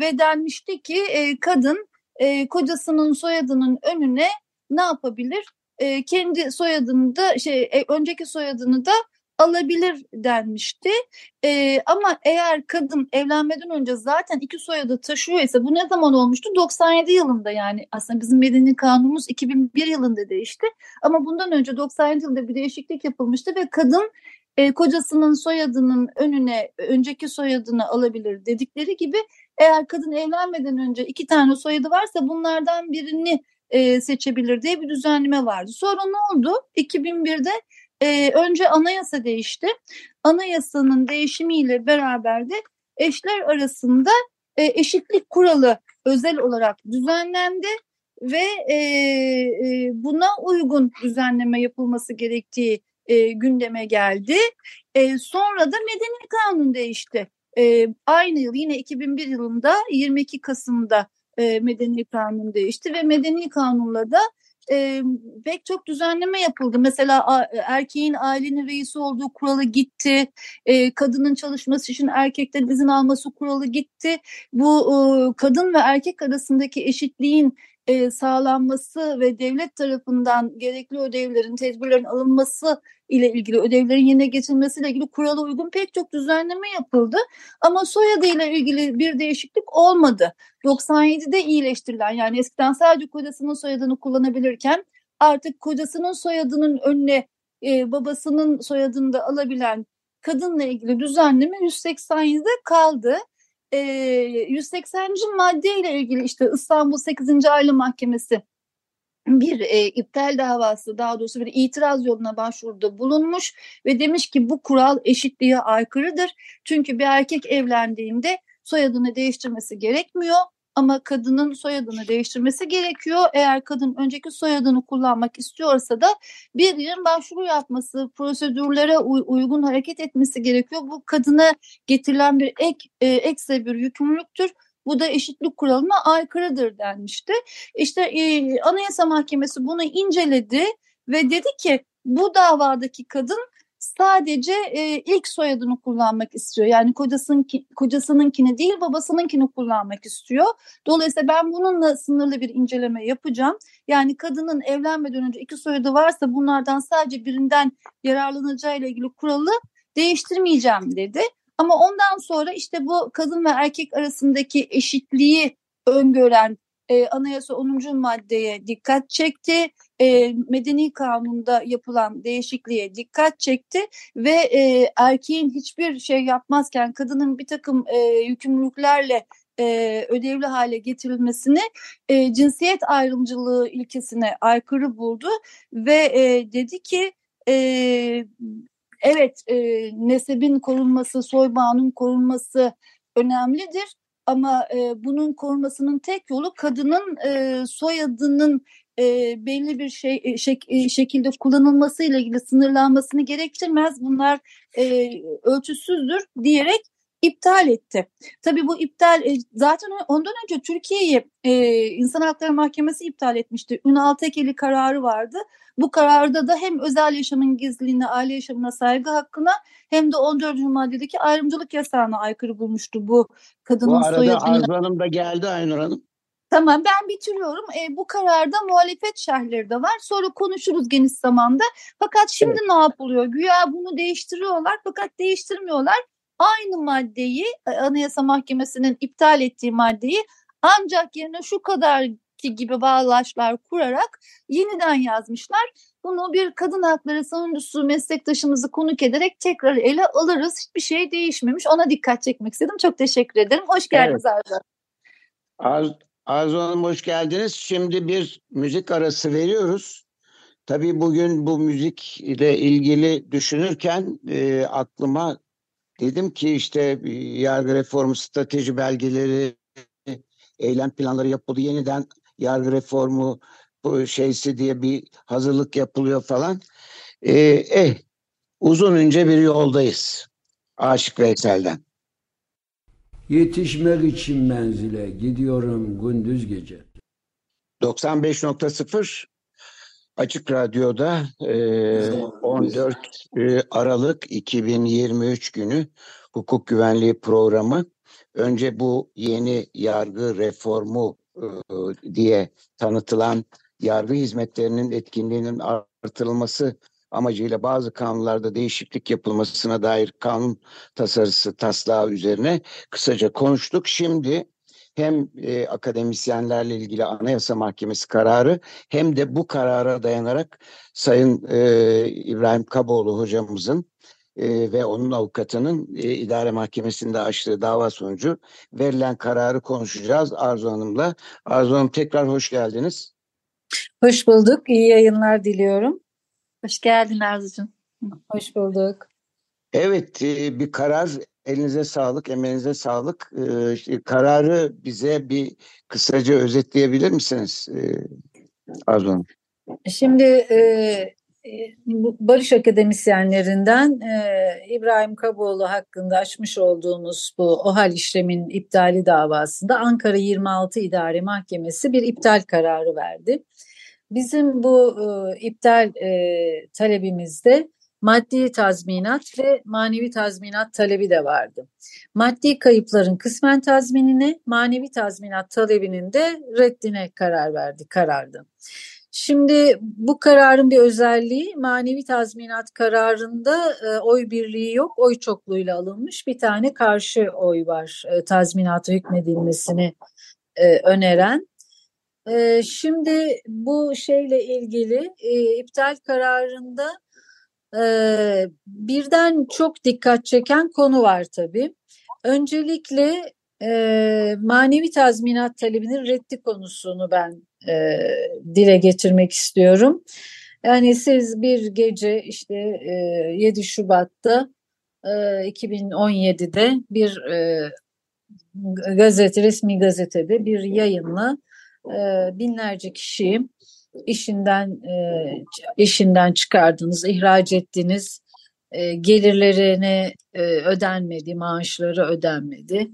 ve denmişti ki e, kadın e, kocasının soyadının önüne ne yapabilir? E, kendi soyadını da şey e, önceki soyadını da alabilir denmişti. E, ama eğer kadın evlenmeden önce zaten iki soyadı taşıyor ise bu ne zaman olmuştu? 97 yılında yani aslında bizim medeni kanunumuz 2001 yılında değişti. Ama bundan önce 97 yılında bir değişiklik yapılmıştı ve kadın e, kocasının soyadının önüne önceki soyadını alabilir dedikleri gibi eğer kadın evlenmeden önce iki tane soyadı varsa bunlardan birini e, seçebilir diye bir düzenleme vardı. Sonra ne oldu? 2001'de e, önce anayasa değişti. Anayasanın değişimiyle beraber de eşler arasında e, eşitlik kuralı özel olarak düzenlendi ve e, e, buna uygun düzenleme yapılması gerektiği e, gündeme geldi. E, sonra da medeni kanun değişti. E, aynı yıl yine 2001 yılında 22 Kasım'da e, medeni kanun değişti ve medeni kanunla da e, pek çok düzenleme yapıldı. Mesela a, erkeğin ailenin reisi olduğu kuralı gitti. E, kadının çalışması için erkekten izin alması kuralı gitti. Bu e, kadın ve erkek arasındaki eşitliğin e, sağlanması ve devlet tarafından gerekli ödevlerin, tedbirlerin alınması ile ilgili ödevlerin yerine getirilmesiyle ilgili kurala uygun pek çok düzenleme yapıldı. Ama soyadı ile ilgili bir değişiklik olmadı. 97'de iyileştirilen yani eskiden sadece kocasının soyadını kullanabilirken artık kocasının soyadının önüne e, babasının soyadını da alabilen kadınla ilgili düzenleme 187'de kaldı e, 180. madde ile ilgili işte İstanbul 8. Aile Mahkemesi bir e, iptal davası daha doğrusu bir itiraz yoluna başvuruda bulunmuş ve demiş ki bu kural eşitliğe aykırıdır. Çünkü bir erkek evlendiğinde soyadını değiştirmesi gerekmiyor ama kadının soyadını değiştirmesi gerekiyor. Eğer kadın önceki soyadını kullanmak istiyorsa da bir yerin başvuru yapması, prosedürlere uy uygun hareket etmesi gerekiyor. Bu kadına getirilen bir ek e, ekstra bir yükümlülüktür. Bu da eşitlik kuralına aykırıdır denmişti. İşte e, Anayasa Mahkemesi bunu inceledi ve dedi ki bu davadaki kadın sadece e, ilk soyadını kullanmak istiyor. Yani kocasının kocasınınkini değil babasınınkini kullanmak istiyor. Dolayısıyla ben bununla sınırlı bir inceleme yapacağım. Yani kadının evlenmeden önce iki soyadı varsa bunlardan sadece birinden yararlanacağı ile ilgili kuralı değiştirmeyeceğim dedi. Ama ondan sonra işte bu kadın ve erkek arasındaki eşitliği öngören e, anayasa 10. maddeye dikkat çekti. E, medeni kanunda yapılan değişikliğe dikkat çekti ve e, erkeğin hiçbir şey yapmazken kadının bir takım e, yükümlülüklerle e, ödevli hale getirilmesini e, cinsiyet ayrımcılığı ilkesine aykırı buldu ve e, dedi ki e, evet e, nesebin korunması, soybağının korunması önemlidir ama e, bunun korunmasının tek yolu kadının e, soyadının e, belli bir şey e, şek, e, şekilde kullanılması ile ilgili sınırlanmasını gerektirmez. Bunlar e, ölçüsüzdür diyerek iptal etti. Tabii bu iptal e, zaten ondan önce Türkiye'yi e, İnsan Hakları Mahkemesi iptal etmişti. Ünal Tekeli kararı vardı. Bu kararda da hem özel yaşamın gizliliğine, aile yaşamına saygı hakkına hem de 14. maddedeki ayrımcılık yasağına aykırı bulmuştu bu kadının soyadını. Bu arada soyadını. Arzu Hanım da geldi Aynur Hanım. Tamam ben bitiriyorum. E, bu kararda muhalefet şerhleri de var. Sonra konuşuruz geniş zamanda. Fakat şimdi evet. ne yapılıyor? Güya bunu değiştiriyorlar fakat değiştirmiyorlar. Aynı maddeyi e, Anayasa Mahkemesi'nin iptal ettiği maddeyi ancak yerine şu kadar ki gibi bağlaçlar kurarak yeniden yazmışlar. Bunu bir kadın hakları savunucusu meslektaşımızı konuk ederek tekrar ele alırız. Hiçbir şey değişmemiş. Ona dikkat çekmek istedim. Çok teşekkür ederim. Hoş geldiniz evet. Arzu. Arzu. Arzu Hanım hoş geldiniz. Şimdi bir müzik arası veriyoruz. Tabii bugün bu müzik ile ilgili düşünürken e, aklıma dedim ki işte yargı reformu strateji belgeleri, eylem planları yapıldı. Yeniden yargı reformu bu şeysi diye bir hazırlık yapılıyor falan. E, eh, uzun önce bir yoldayız. Aşık Veysel'den. Yetişmek için menzile gidiyorum gündüz gece. 95.0 Açık Radyo'da e, 14 e, Aralık 2023 günü hukuk güvenliği programı. Önce bu yeni yargı reformu e, diye tanıtılan yargı hizmetlerinin etkinliğinin artırılması amacıyla bazı kanunlarda değişiklik yapılmasına dair kanun tasarısı taslağı üzerine kısaca konuştuk. Şimdi hem e, akademisyenlerle ilgili Anayasa Mahkemesi kararı hem de bu karara dayanarak Sayın e, İbrahim Kaboğlu hocamızın e, ve onun avukatının e, idare mahkemesinde açtığı dava sonucu verilen kararı konuşacağız Arzu Hanım'la. Arzu Hanım tekrar hoş geldiniz. Hoş bulduk. İyi yayınlar diliyorum. Hoş geldin Arzucuğum. Hoş bulduk. Evet bir karar elinize sağlık, emeğinize sağlık. Kararı bize bir kısaca özetleyebilir misiniz Arzu Hanım? Şimdi e, Barış Akademisyenlerinden e, İbrahim Kaboğlu hakkında açmış olduğumuz bu OHAL işlemin iptali davasında Ankara 26 İdare Mahkemesi bir iptal kararı verdi. Bizim bu e, iptal e, talebimizde maddi tazminat ve manevi tazminat talebi de vardı. Maddi kayıpların kısmen tazminine, manevi tazminat talebinin de reddine karar verdi, karardı. Şimdi bu kararın bir özelliği manevi tazminat kararında e, oy birliği yok, oy çokluğuyla alınmış bir tane karşı oy var e, tazminata hükmedilmesini e, öneren. E, şimdi bu şeyle ilgili e, iptal kararında e, birden çok dikkat çeken konu var tabii. Öncelikle e, manevi tazminat talebinin reddi konusunu ben e, dile getirmek istiyorum. Yani siz bir gece işte e, 7 Şubat'ta e, 2017'de bir e, gazete, resmi gazetede bir yayınla e, binlerce kişiyi işinden e, işinden çıkardınız, ihraç ettiniz, e, gelirlerine ödenmedi, maaşları ödenmedi.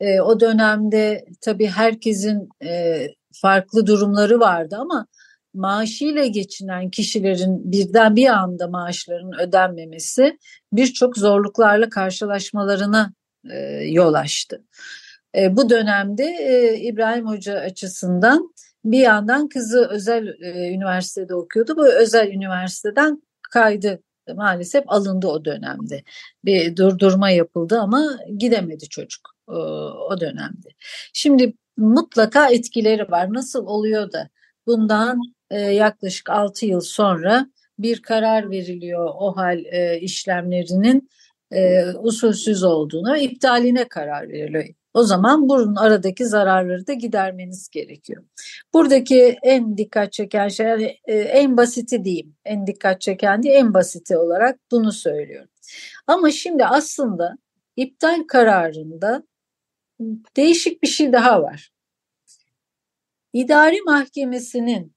E, o dönemde tabii herkesin e, farklı durumları vardı ama maaşıyla geçinen kişilerin birden bir anda maaşlarının ödenmemesi birçok zorluklarla karşılaşmalarına yol açtı. Bu dönemde İbrahim Hoca açısından bir yandan kızı özel e, üniversitede okuyordu. Bu özel üniversiteden kaydı maalesef alındı o dönemde. Bir durdurma yapıldı ama gidemedi çocuk e, o dönemde. Şimdi mutlaka etkileri var. Nasıl oluyor da bundan e, yaklaşık 6 yıl sonra bir karar veriliyor o hal e, işlemlerinin e, usulsüz olduğunu, iptaline karar veriliyor. O zaman bunun aradaki zararları da gidermeniz gerekiyor. Buradaki en dikkat çeken şey e, en basiti diyeyim. En dikkat çeken değil en basiti olarak bunu söylüyorum. Ama şimdi aslında iptal kararında değişik bir şey daha var. İdari mahkemesinin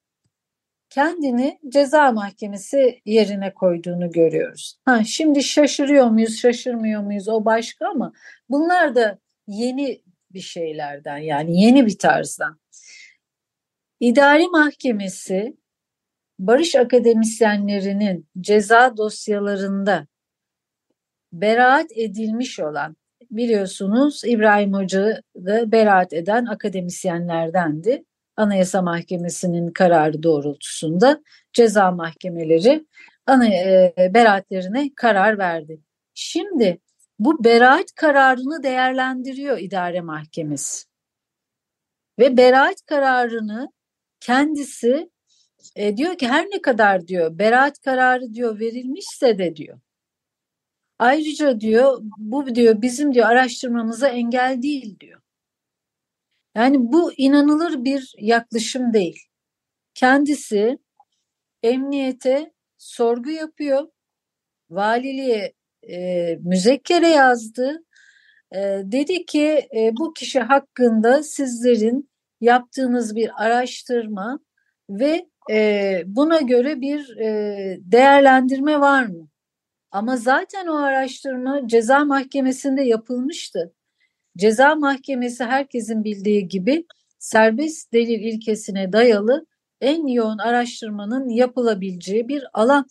kendini ceza mahkemesi yerine koyduğunu görüyoruz. Ha, şimdi şaşırıyor muyuz, şaşırmıyor muyuz o başka ama bunlar da yeni bir şeylerden yani yeni bir tarzdan. İdari mahkemesi barış akademisyenlerinin ceza dosyalarında beraat edilmiş olan biliyorsunuz İbrahim Hoca da beraat eden akademisyenlerdendi. Anayasa Mahkemesi'nin kararı doğrultusunda ceza mahkemeleri ana, e, beraatlerine karar verdi. Şimdi bu beraat kararını değerlendiriyor idare mahkemesi. Ve beraat kararını kendisi e, diyor ki her ne kadar diyor beraat kararı diyor verilmişse de diyor. Ayrıca diyor bu diyor bizim diyor araştırmamıza engel değil diyor. Yani bu inanılır bir yaklaşım değil. Kendisi emniyete sorgu yapıyor. Valiliğe e, müzekkere yazdı. E, dedi ki e, bu kişi hakkında sizlerin yaptığınız bir araştırma ve e, buna göre bir e, değerlendirme var mı? Ama zaten o araştırma ceza mahkemesinde yapılmıştı. Ceza mahkemesi herkesin bildiği gibi serbest delil ilkesine dayalı en yoğun araştırmanın yapılabileceği bir alan.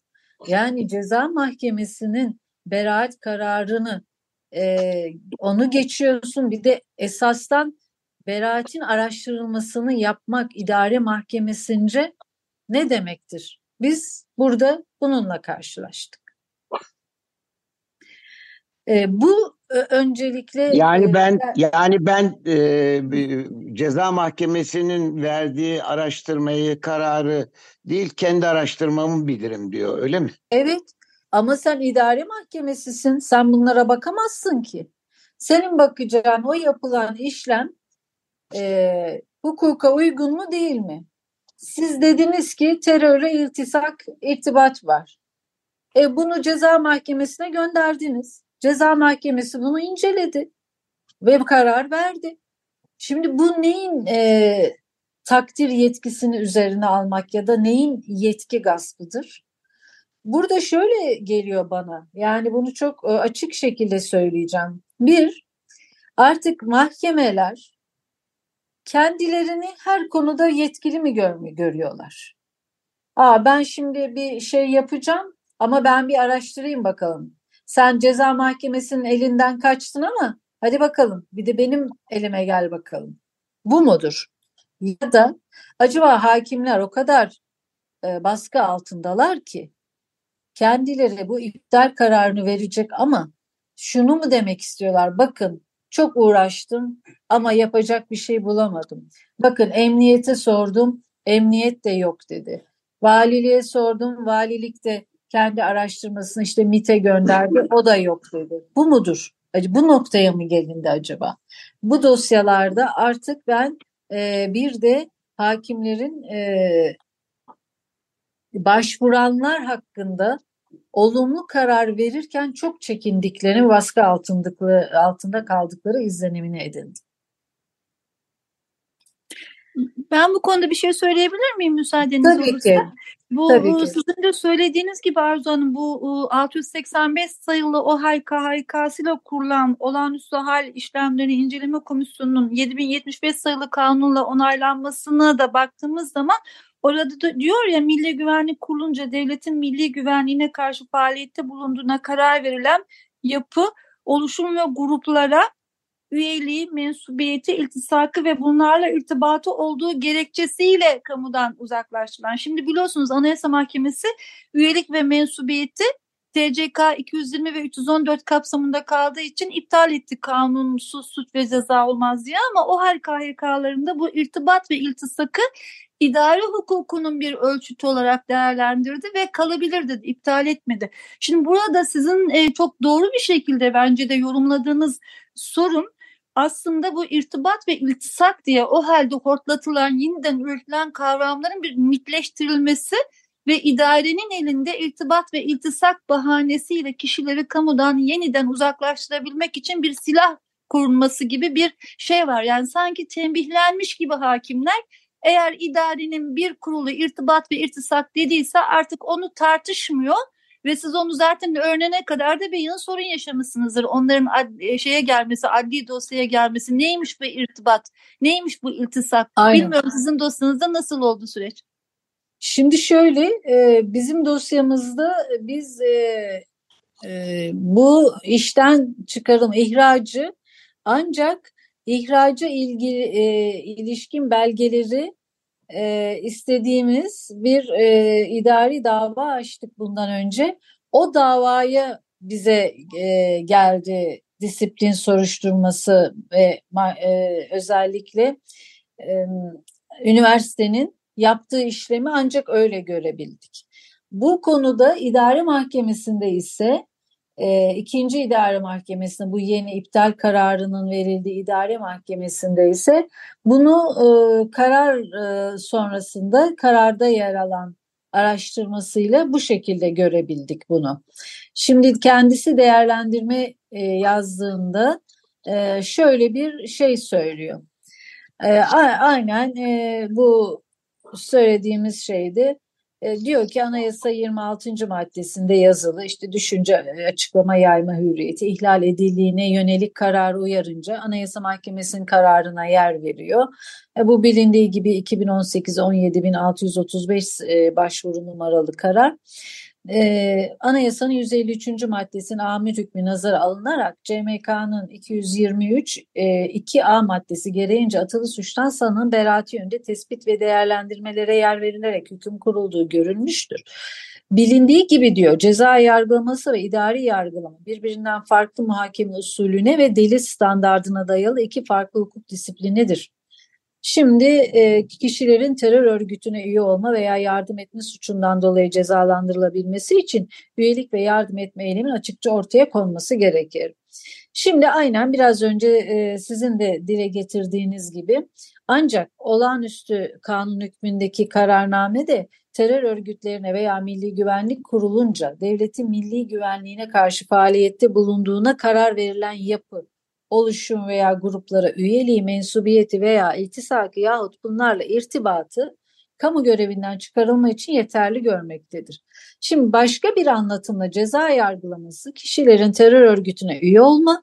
Yani ceza mahkemesinin beraat kararını e, onu geçiyorsun bir de esastan beraatin araştırılmasını yapmak idare mahkemesince ne demektir? Biz burada bununla karşılaştık. E, bu e, öncelikle yani e, ben yani ben e, ceza mahkemesinin verdiği araştırmayı kararı değil kendi araştırmamı bilirim diyor öyle mi? Evet ama sen idare mahkemesisin sen bunlara bakamazsın ki. Senin bakacağın o yapılan işlem e, hukuka uygun mu değil mi? Siz dediniz ki teröre iltisak irtibat var. E, bunu ceza mahkemesine gönderdiniz. Ceza mahkemesi bunu inceledi ve karar verdi. Şimdi bu neyin e, takdir yetkisini üzerine almak ya da neyin yetki gaspıdır? Burada şöyle geliyor bana yani bunu çok e, açık şekilde söyleyeceğim. Bir, artık mahkemeler kendilerini her konuda yetkili mi görüyorlar? Aa, ben şimdi bir şey yapacağım ama ben bir araştırayım bakalım. Sen ceza mahkemesinin elinden kaçtın ama hadi bakalım bir de benim elime gel bakalım. Bu mudur? Ya da acaba hakimler o kadar e, baskı altındalar ki kendileri bu iptal kararını verecek ama şunu mu demek istiyorlar? Bakın çok uğraştım ama yapacak bir şey bulamadım. Bakın emniyete sordum, emniyet de yok dedi. Valiliğe sordum, valilik de kendi araştırmasını işte MIT'e gönderdi. O da yok dedi. Bu mudur? Bu noktaya mı gelindi acaba? Bu dosyalarda artık ben e, bir de hakimlerin e, başvuranlar hakkında olumlu karar verirken çok çekindiklerini, baskı altında kaldıkları izlenimini edindi. Ben bu konuda bir şey söyleyebilir miyim müsaadeniz Tabii olursa? ki. Bu Tabii ki. sizin de söylediğiniz gibi Arzu Hanım bu 685 sayılı OHAL KHK'sıyla kurulan olağanüstü hal işlemleri inceleme komisyonunun 7075 sayılı kanunla onaylanmasına da baktığımız zaman orada da diyor ya Milli Güvenlik Kurulunca devletin milli güvenliğine karşı faaliyette bulunduğuna karar verilen yapı, oluşum ve gruplara üyeliği, mensubiyeti, iltisakı ve bunlarla irtibatı olduğu gerekçesiyle kamudan uzaklaştırılan. Şimdi biliyorsunuz Anayasa Mahkemesi üyelik ve mensubiyeti TCK 220 ve 314 kapsamında kaldığı için iptal etti kanunsuz suç ve ceza olmaz diye ama o hal KHK'larında bu irtibat ve iltisakı idari hukukunun bir ölçütü olarak değerlendirdi ve kalabilir dedi, iptal etmedi. Şimdi burada sizin e, çok doğru bir şekilde bence de yorumladığınız sorun aslında bu irtibat ve iltisak diye o halde hortlatılan yeniden üretilen kavramların bir mitleştirilmesi ve idarenin elinde irtibat ve iltisak bahanesiyle kişileri kamudan yeniden uzaklaştırabilmek için bir silah kurulması gibi bir şey var. Yani sanki tembihlenmiş gibi hakimler eğer idarenin bir kurulu irtibat ve irtisak dediyse artık onu tartışmıyor ve siz onu zaten öğrenene kadar da bir yıl sorun yaşamışsınızdır. Onların ad, şeye gelmesi, adli dosyaya gelmesi neymiş bu irtibat, neymiş bu iltisak? Aynen. Bilmiyorum sizin dosyanızda nasıl oldu süreç? Şimdi şöyle e, bizim dosyamızda biz e, e, bu işten çıkarım ihracı ancak ihraca ilgili e, ilişkin belgeleri istediğimiz bir idari dava açtık bundan önce. O davaya bize geldi disiplin soruşturması ve özellikle üniversitenin yaptığı işlemi ancak öyle görebildik. Bu konuda idare mahkemesinde ise e, ikinci idare mahkemesinde bu yeni iptal kararının verildiği idare mahkemesinde ise bunu e, karar e, sonrasında kararda yer alan araştırmasıyla bu şekilde görebildik bunu. Şimdi kendisi değerlendirme e, yazdığında e, şöyle bir şey söylüyor. E, aynen e, bu söylediğimiz şeydi e, diyor ki anayasa 26. maddesinde yazılı işte düşünce e, açıklama yayma hürriyeti ihlal edildiğine yönelik karar uyarınca anayasa mahkemesinin kararına yer veriyor. E, bu bilindiği gibi 2018 17635 e, başvuru numaralı karar e, anayasanın 153. maddesinin amir hükmü nazara alınarak CMK'nın 223 e, 2A maddesi gereğince atılı suçtan sanığın beraati yönünde tespit ve değerlendirmelere yer verilerek hüküm kurulduğu görülmüştür. Bilindiği gibi diyor ceza yargılaması ve idari yargılama birbirinden farklı muhakeme usulüne ve delil standardına dayalı iki farklı hukuk disiplinidir. Şimdi e, kişilerin terör örgütüne üye olma veya yardım etme suçundan dolayı cezalandırılabilmesi için üyelik ve yardım etme eylemin açıkça ortaya konması gerekir. Şimdi aynen biraz önce e, sizin de dile getirdiğiniz gibi ancak olağanüstü kanun hükmündeki kararname de terör örgütlerine veya Milli Güvenlik Kurulunca devletin milli güvenliğine karşı faaliyette bulunduğuna karar verilen yapı oluşum veya gruplara üyeliği, mensubiyeti veya iltisakı yahut bunlarla irtibatı kamu görevinden çıkarılma için yeterli görmektedir. Şimdi başka bir anlatımla ceza yargılaması kişilerin terör örgütüne üye olma,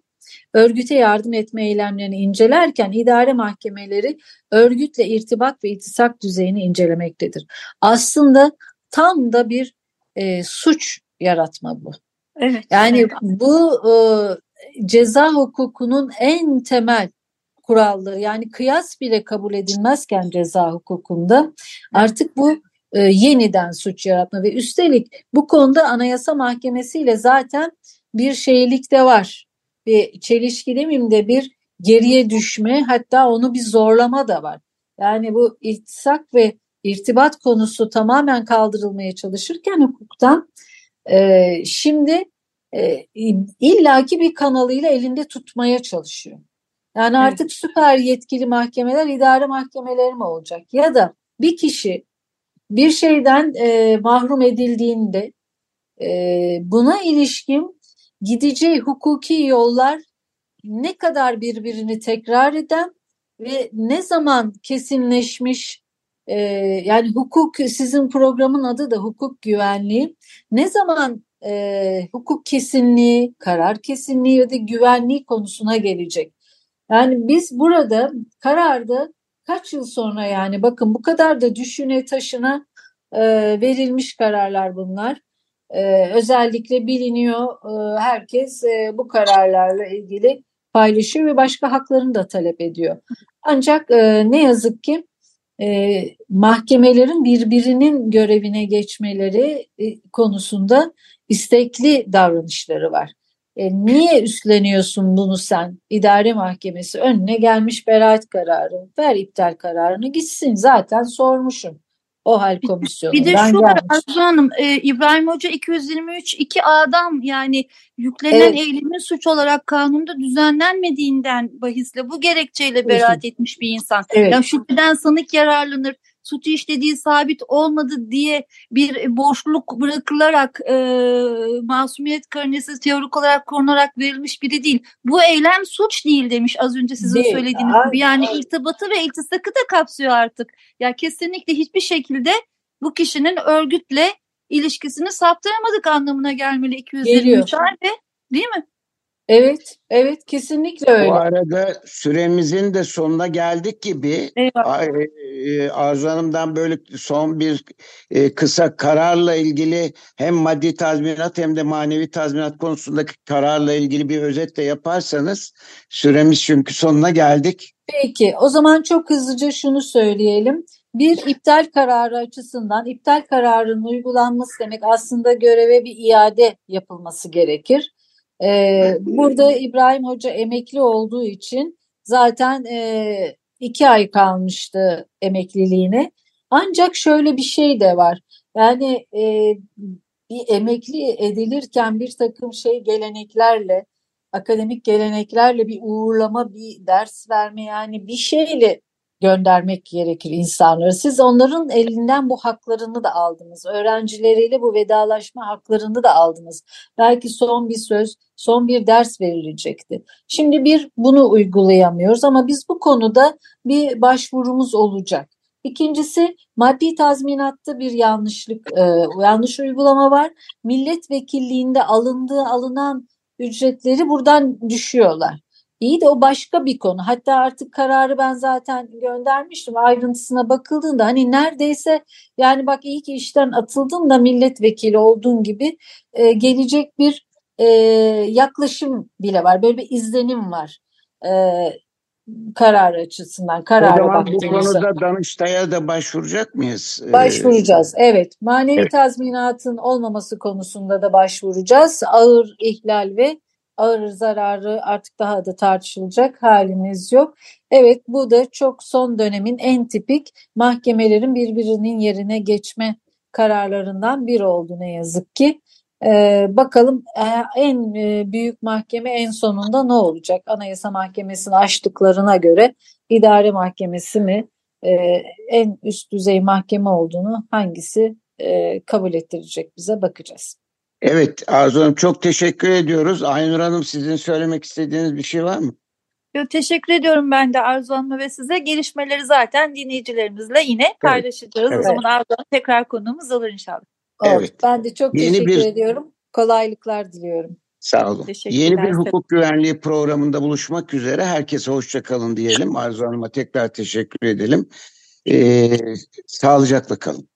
örgüte yardım etme eylemlerini incelerken idare mahkemeleri örgütle irtibat ve iltisak düzeyini incelemektedir. Aslında tam da bir e, suç yaratma bu. Evet. Yani evet. bu e, ceza hukukunun en temel kuralları yani kıyas bile kabul edilmezken ceza hukukunda artık bu e, yeniden suç yaratma ve üstelik bu konuda Anayasa Mahkemesi ile zaten bir şeylik de var. Bir çelişki demeyeyim de bir geriye düşme hatta onu bir zorlama da var. Yani bu iltisak ve irtibat konusu tamamen kaldırılmaya çalışırken hukuktan e, şimdi e, illaki bir kanalıyla elinde tutmaya çalışıyor. Yani evet. artık süper yetkili mahkemeler idare mahkemeleri mi olacak? Ya da bir kişi bir şeyden e, mahrum edildiğinde e, buna ilişkin gideceği hukuki yollar ne kadar birbirini tekrar eden ve ne zaman kesinleşmiş e, yani hukuk sizin programın adı da hukuk güvenliği ne zaman e, hukuk kesinliği, karar kesinliği ya da güvenliği konusuna gelecek. Yani biz burada kararda kaç yıl sonra yani bakın bu kadar da düşüne taşına e, verilmiş kararlar bunlar. E, özellikle biliniyor e, herkes e, bu kararlarla ilgili paylaşıyor ve başka haklarını da talep ediyor. Ancak e, ne yazık ki e, mahkemelerin birbirinin görevine geçmeleri e, konusunda istekli davranışları var. E, niye üstleniyorsun bunu sen? İdare mahkemesi önüne gelmiş beraat kararı. Ver iptal kararını gitsin. Zaten sormuşum. O hal komisyonu. Bir de şu var Arzu Hanım, e, İbrahim Hoca 223 2 adam yani yüklenen evet. eylemin suç olarak kanunda düzenlenmediğinden bahisle bu gerekçeyle beraat etmiş bir insan. Evet. Yani şüpheden sanık yararlanır, suç işlediği sabit olmadı diye bir boşluk bırakılarak e, masumiyet karinesi teorik olarak korunarak verilmiş biri değil. Bu eylem suç değil demiş az önce sizin Değil. söylediğiniz gibi. Yani irtibatı ve iltisakı da kapsıyor artık. Ya kesinlikle hiçbir şekilde bu kişinin örgütle ilişkisini saptıramadık anlamına gelmeli 223 ay ve değil mi? Evet, evet kesinlikle öyle. Bu arada süremizin de sonuna geldik gibi. Eyvallah. Ay, e, Arzu Hanım'dan böyle son bir e, kısa kararla ilgili hem maddi tazminat hem de manevi tazminat konusundaki kararla ilgili bir özet de yaparsanız süremiz çünkü sonuna geldik. Peki, o zaman çok hızlıca şunu söyleyelim. Bir iptal kararı açısından iptal kararının uygulanması demek aslında göreve bir iade yapılması gerekir. Ee, burada İbrahim Hoca emekli olduğu için zaten e, iki ay kalmıştı emekliliğine. Ancak şöyle bir şey de var. Yani e, bir emekli edilirken bir takım şey geleneklerle, akademik geleneklerle bir uğurlama, bir ders verme yani bir şeyle göndermek gerekir insanları. Siz onların elinden bu haklarını da aldınız. Öğrencileriyle bu vedalaşma haklarını da aldınız. Belki son bir söz, son bir ders verilecekti. Şimdi bir bunu uygulayamıyoruz ama biz bu konuda bir başvurumuz olacak. İkincisi maddi tazminatta bir yanlışlık, e, yanlış uygulama var. Milletvekilliğinde alındığı alınan ücretleri buradan düşüyorlar. İyi de o başka bir konu. Hatta artık kararı ben zaten göndermiştim. Ayrıntısına bakıldığında hani neredeyse yani bak iyi ki işten atıldın da milletvekili olduğun gibi e, gelecek bir e, yaklaşım bile var. Böyle bir izlenim var. E, karar açısından, O karara zaman bu baktığımızda. konuda Danıştay'a da başvuracak mıyız? Ee, Başvuracağız. Evet. Manevi Evet. tazminatın olmaması konusunda da başvuracağız. Ağır ihlal ve ağır zararı artık daha da tartışılacak halimiz yok. Evet bu da çok son dönemin en tipik mahkemelerin birbirinin yerine geçme kararlarından biri oldu ne yazık ki. Ee, bakalım e, en e, büyük mahkeme en sonunda ne olacak? Anayasa Mahkemesi'ni açtıklarına göre idare mahkemesi mi e, en üst düzey mahkeme olduğunu hangisi e, kabul ettirecek bize bakacağız. Evet Arzu Hanım çok teşekkür ediyoruz. Aynur Hanım sizin söylemek istediğiniz bir şey var mı? Yo, teşekkür ediyorum ben de Arzu Hanım'a ve size. Gelişmeleri zaten dinleyicilerimizle yine paylaşacağız. Evet. O zaman Arzu Hanım tekrar konuğumuz olur inşallah. Oldu. Evet. Ben de çok Yeni teşekkür bir- ediyorum. Kolaylıklar diliyorum. Sağ olun. Yeni bir hukuk güvenliği programında buluşmak üzere. Herkese hoşça kalın diyelim. Arzu Hanım'a tekrar teşekkür edelim. Ee, sağlıcakla kalın.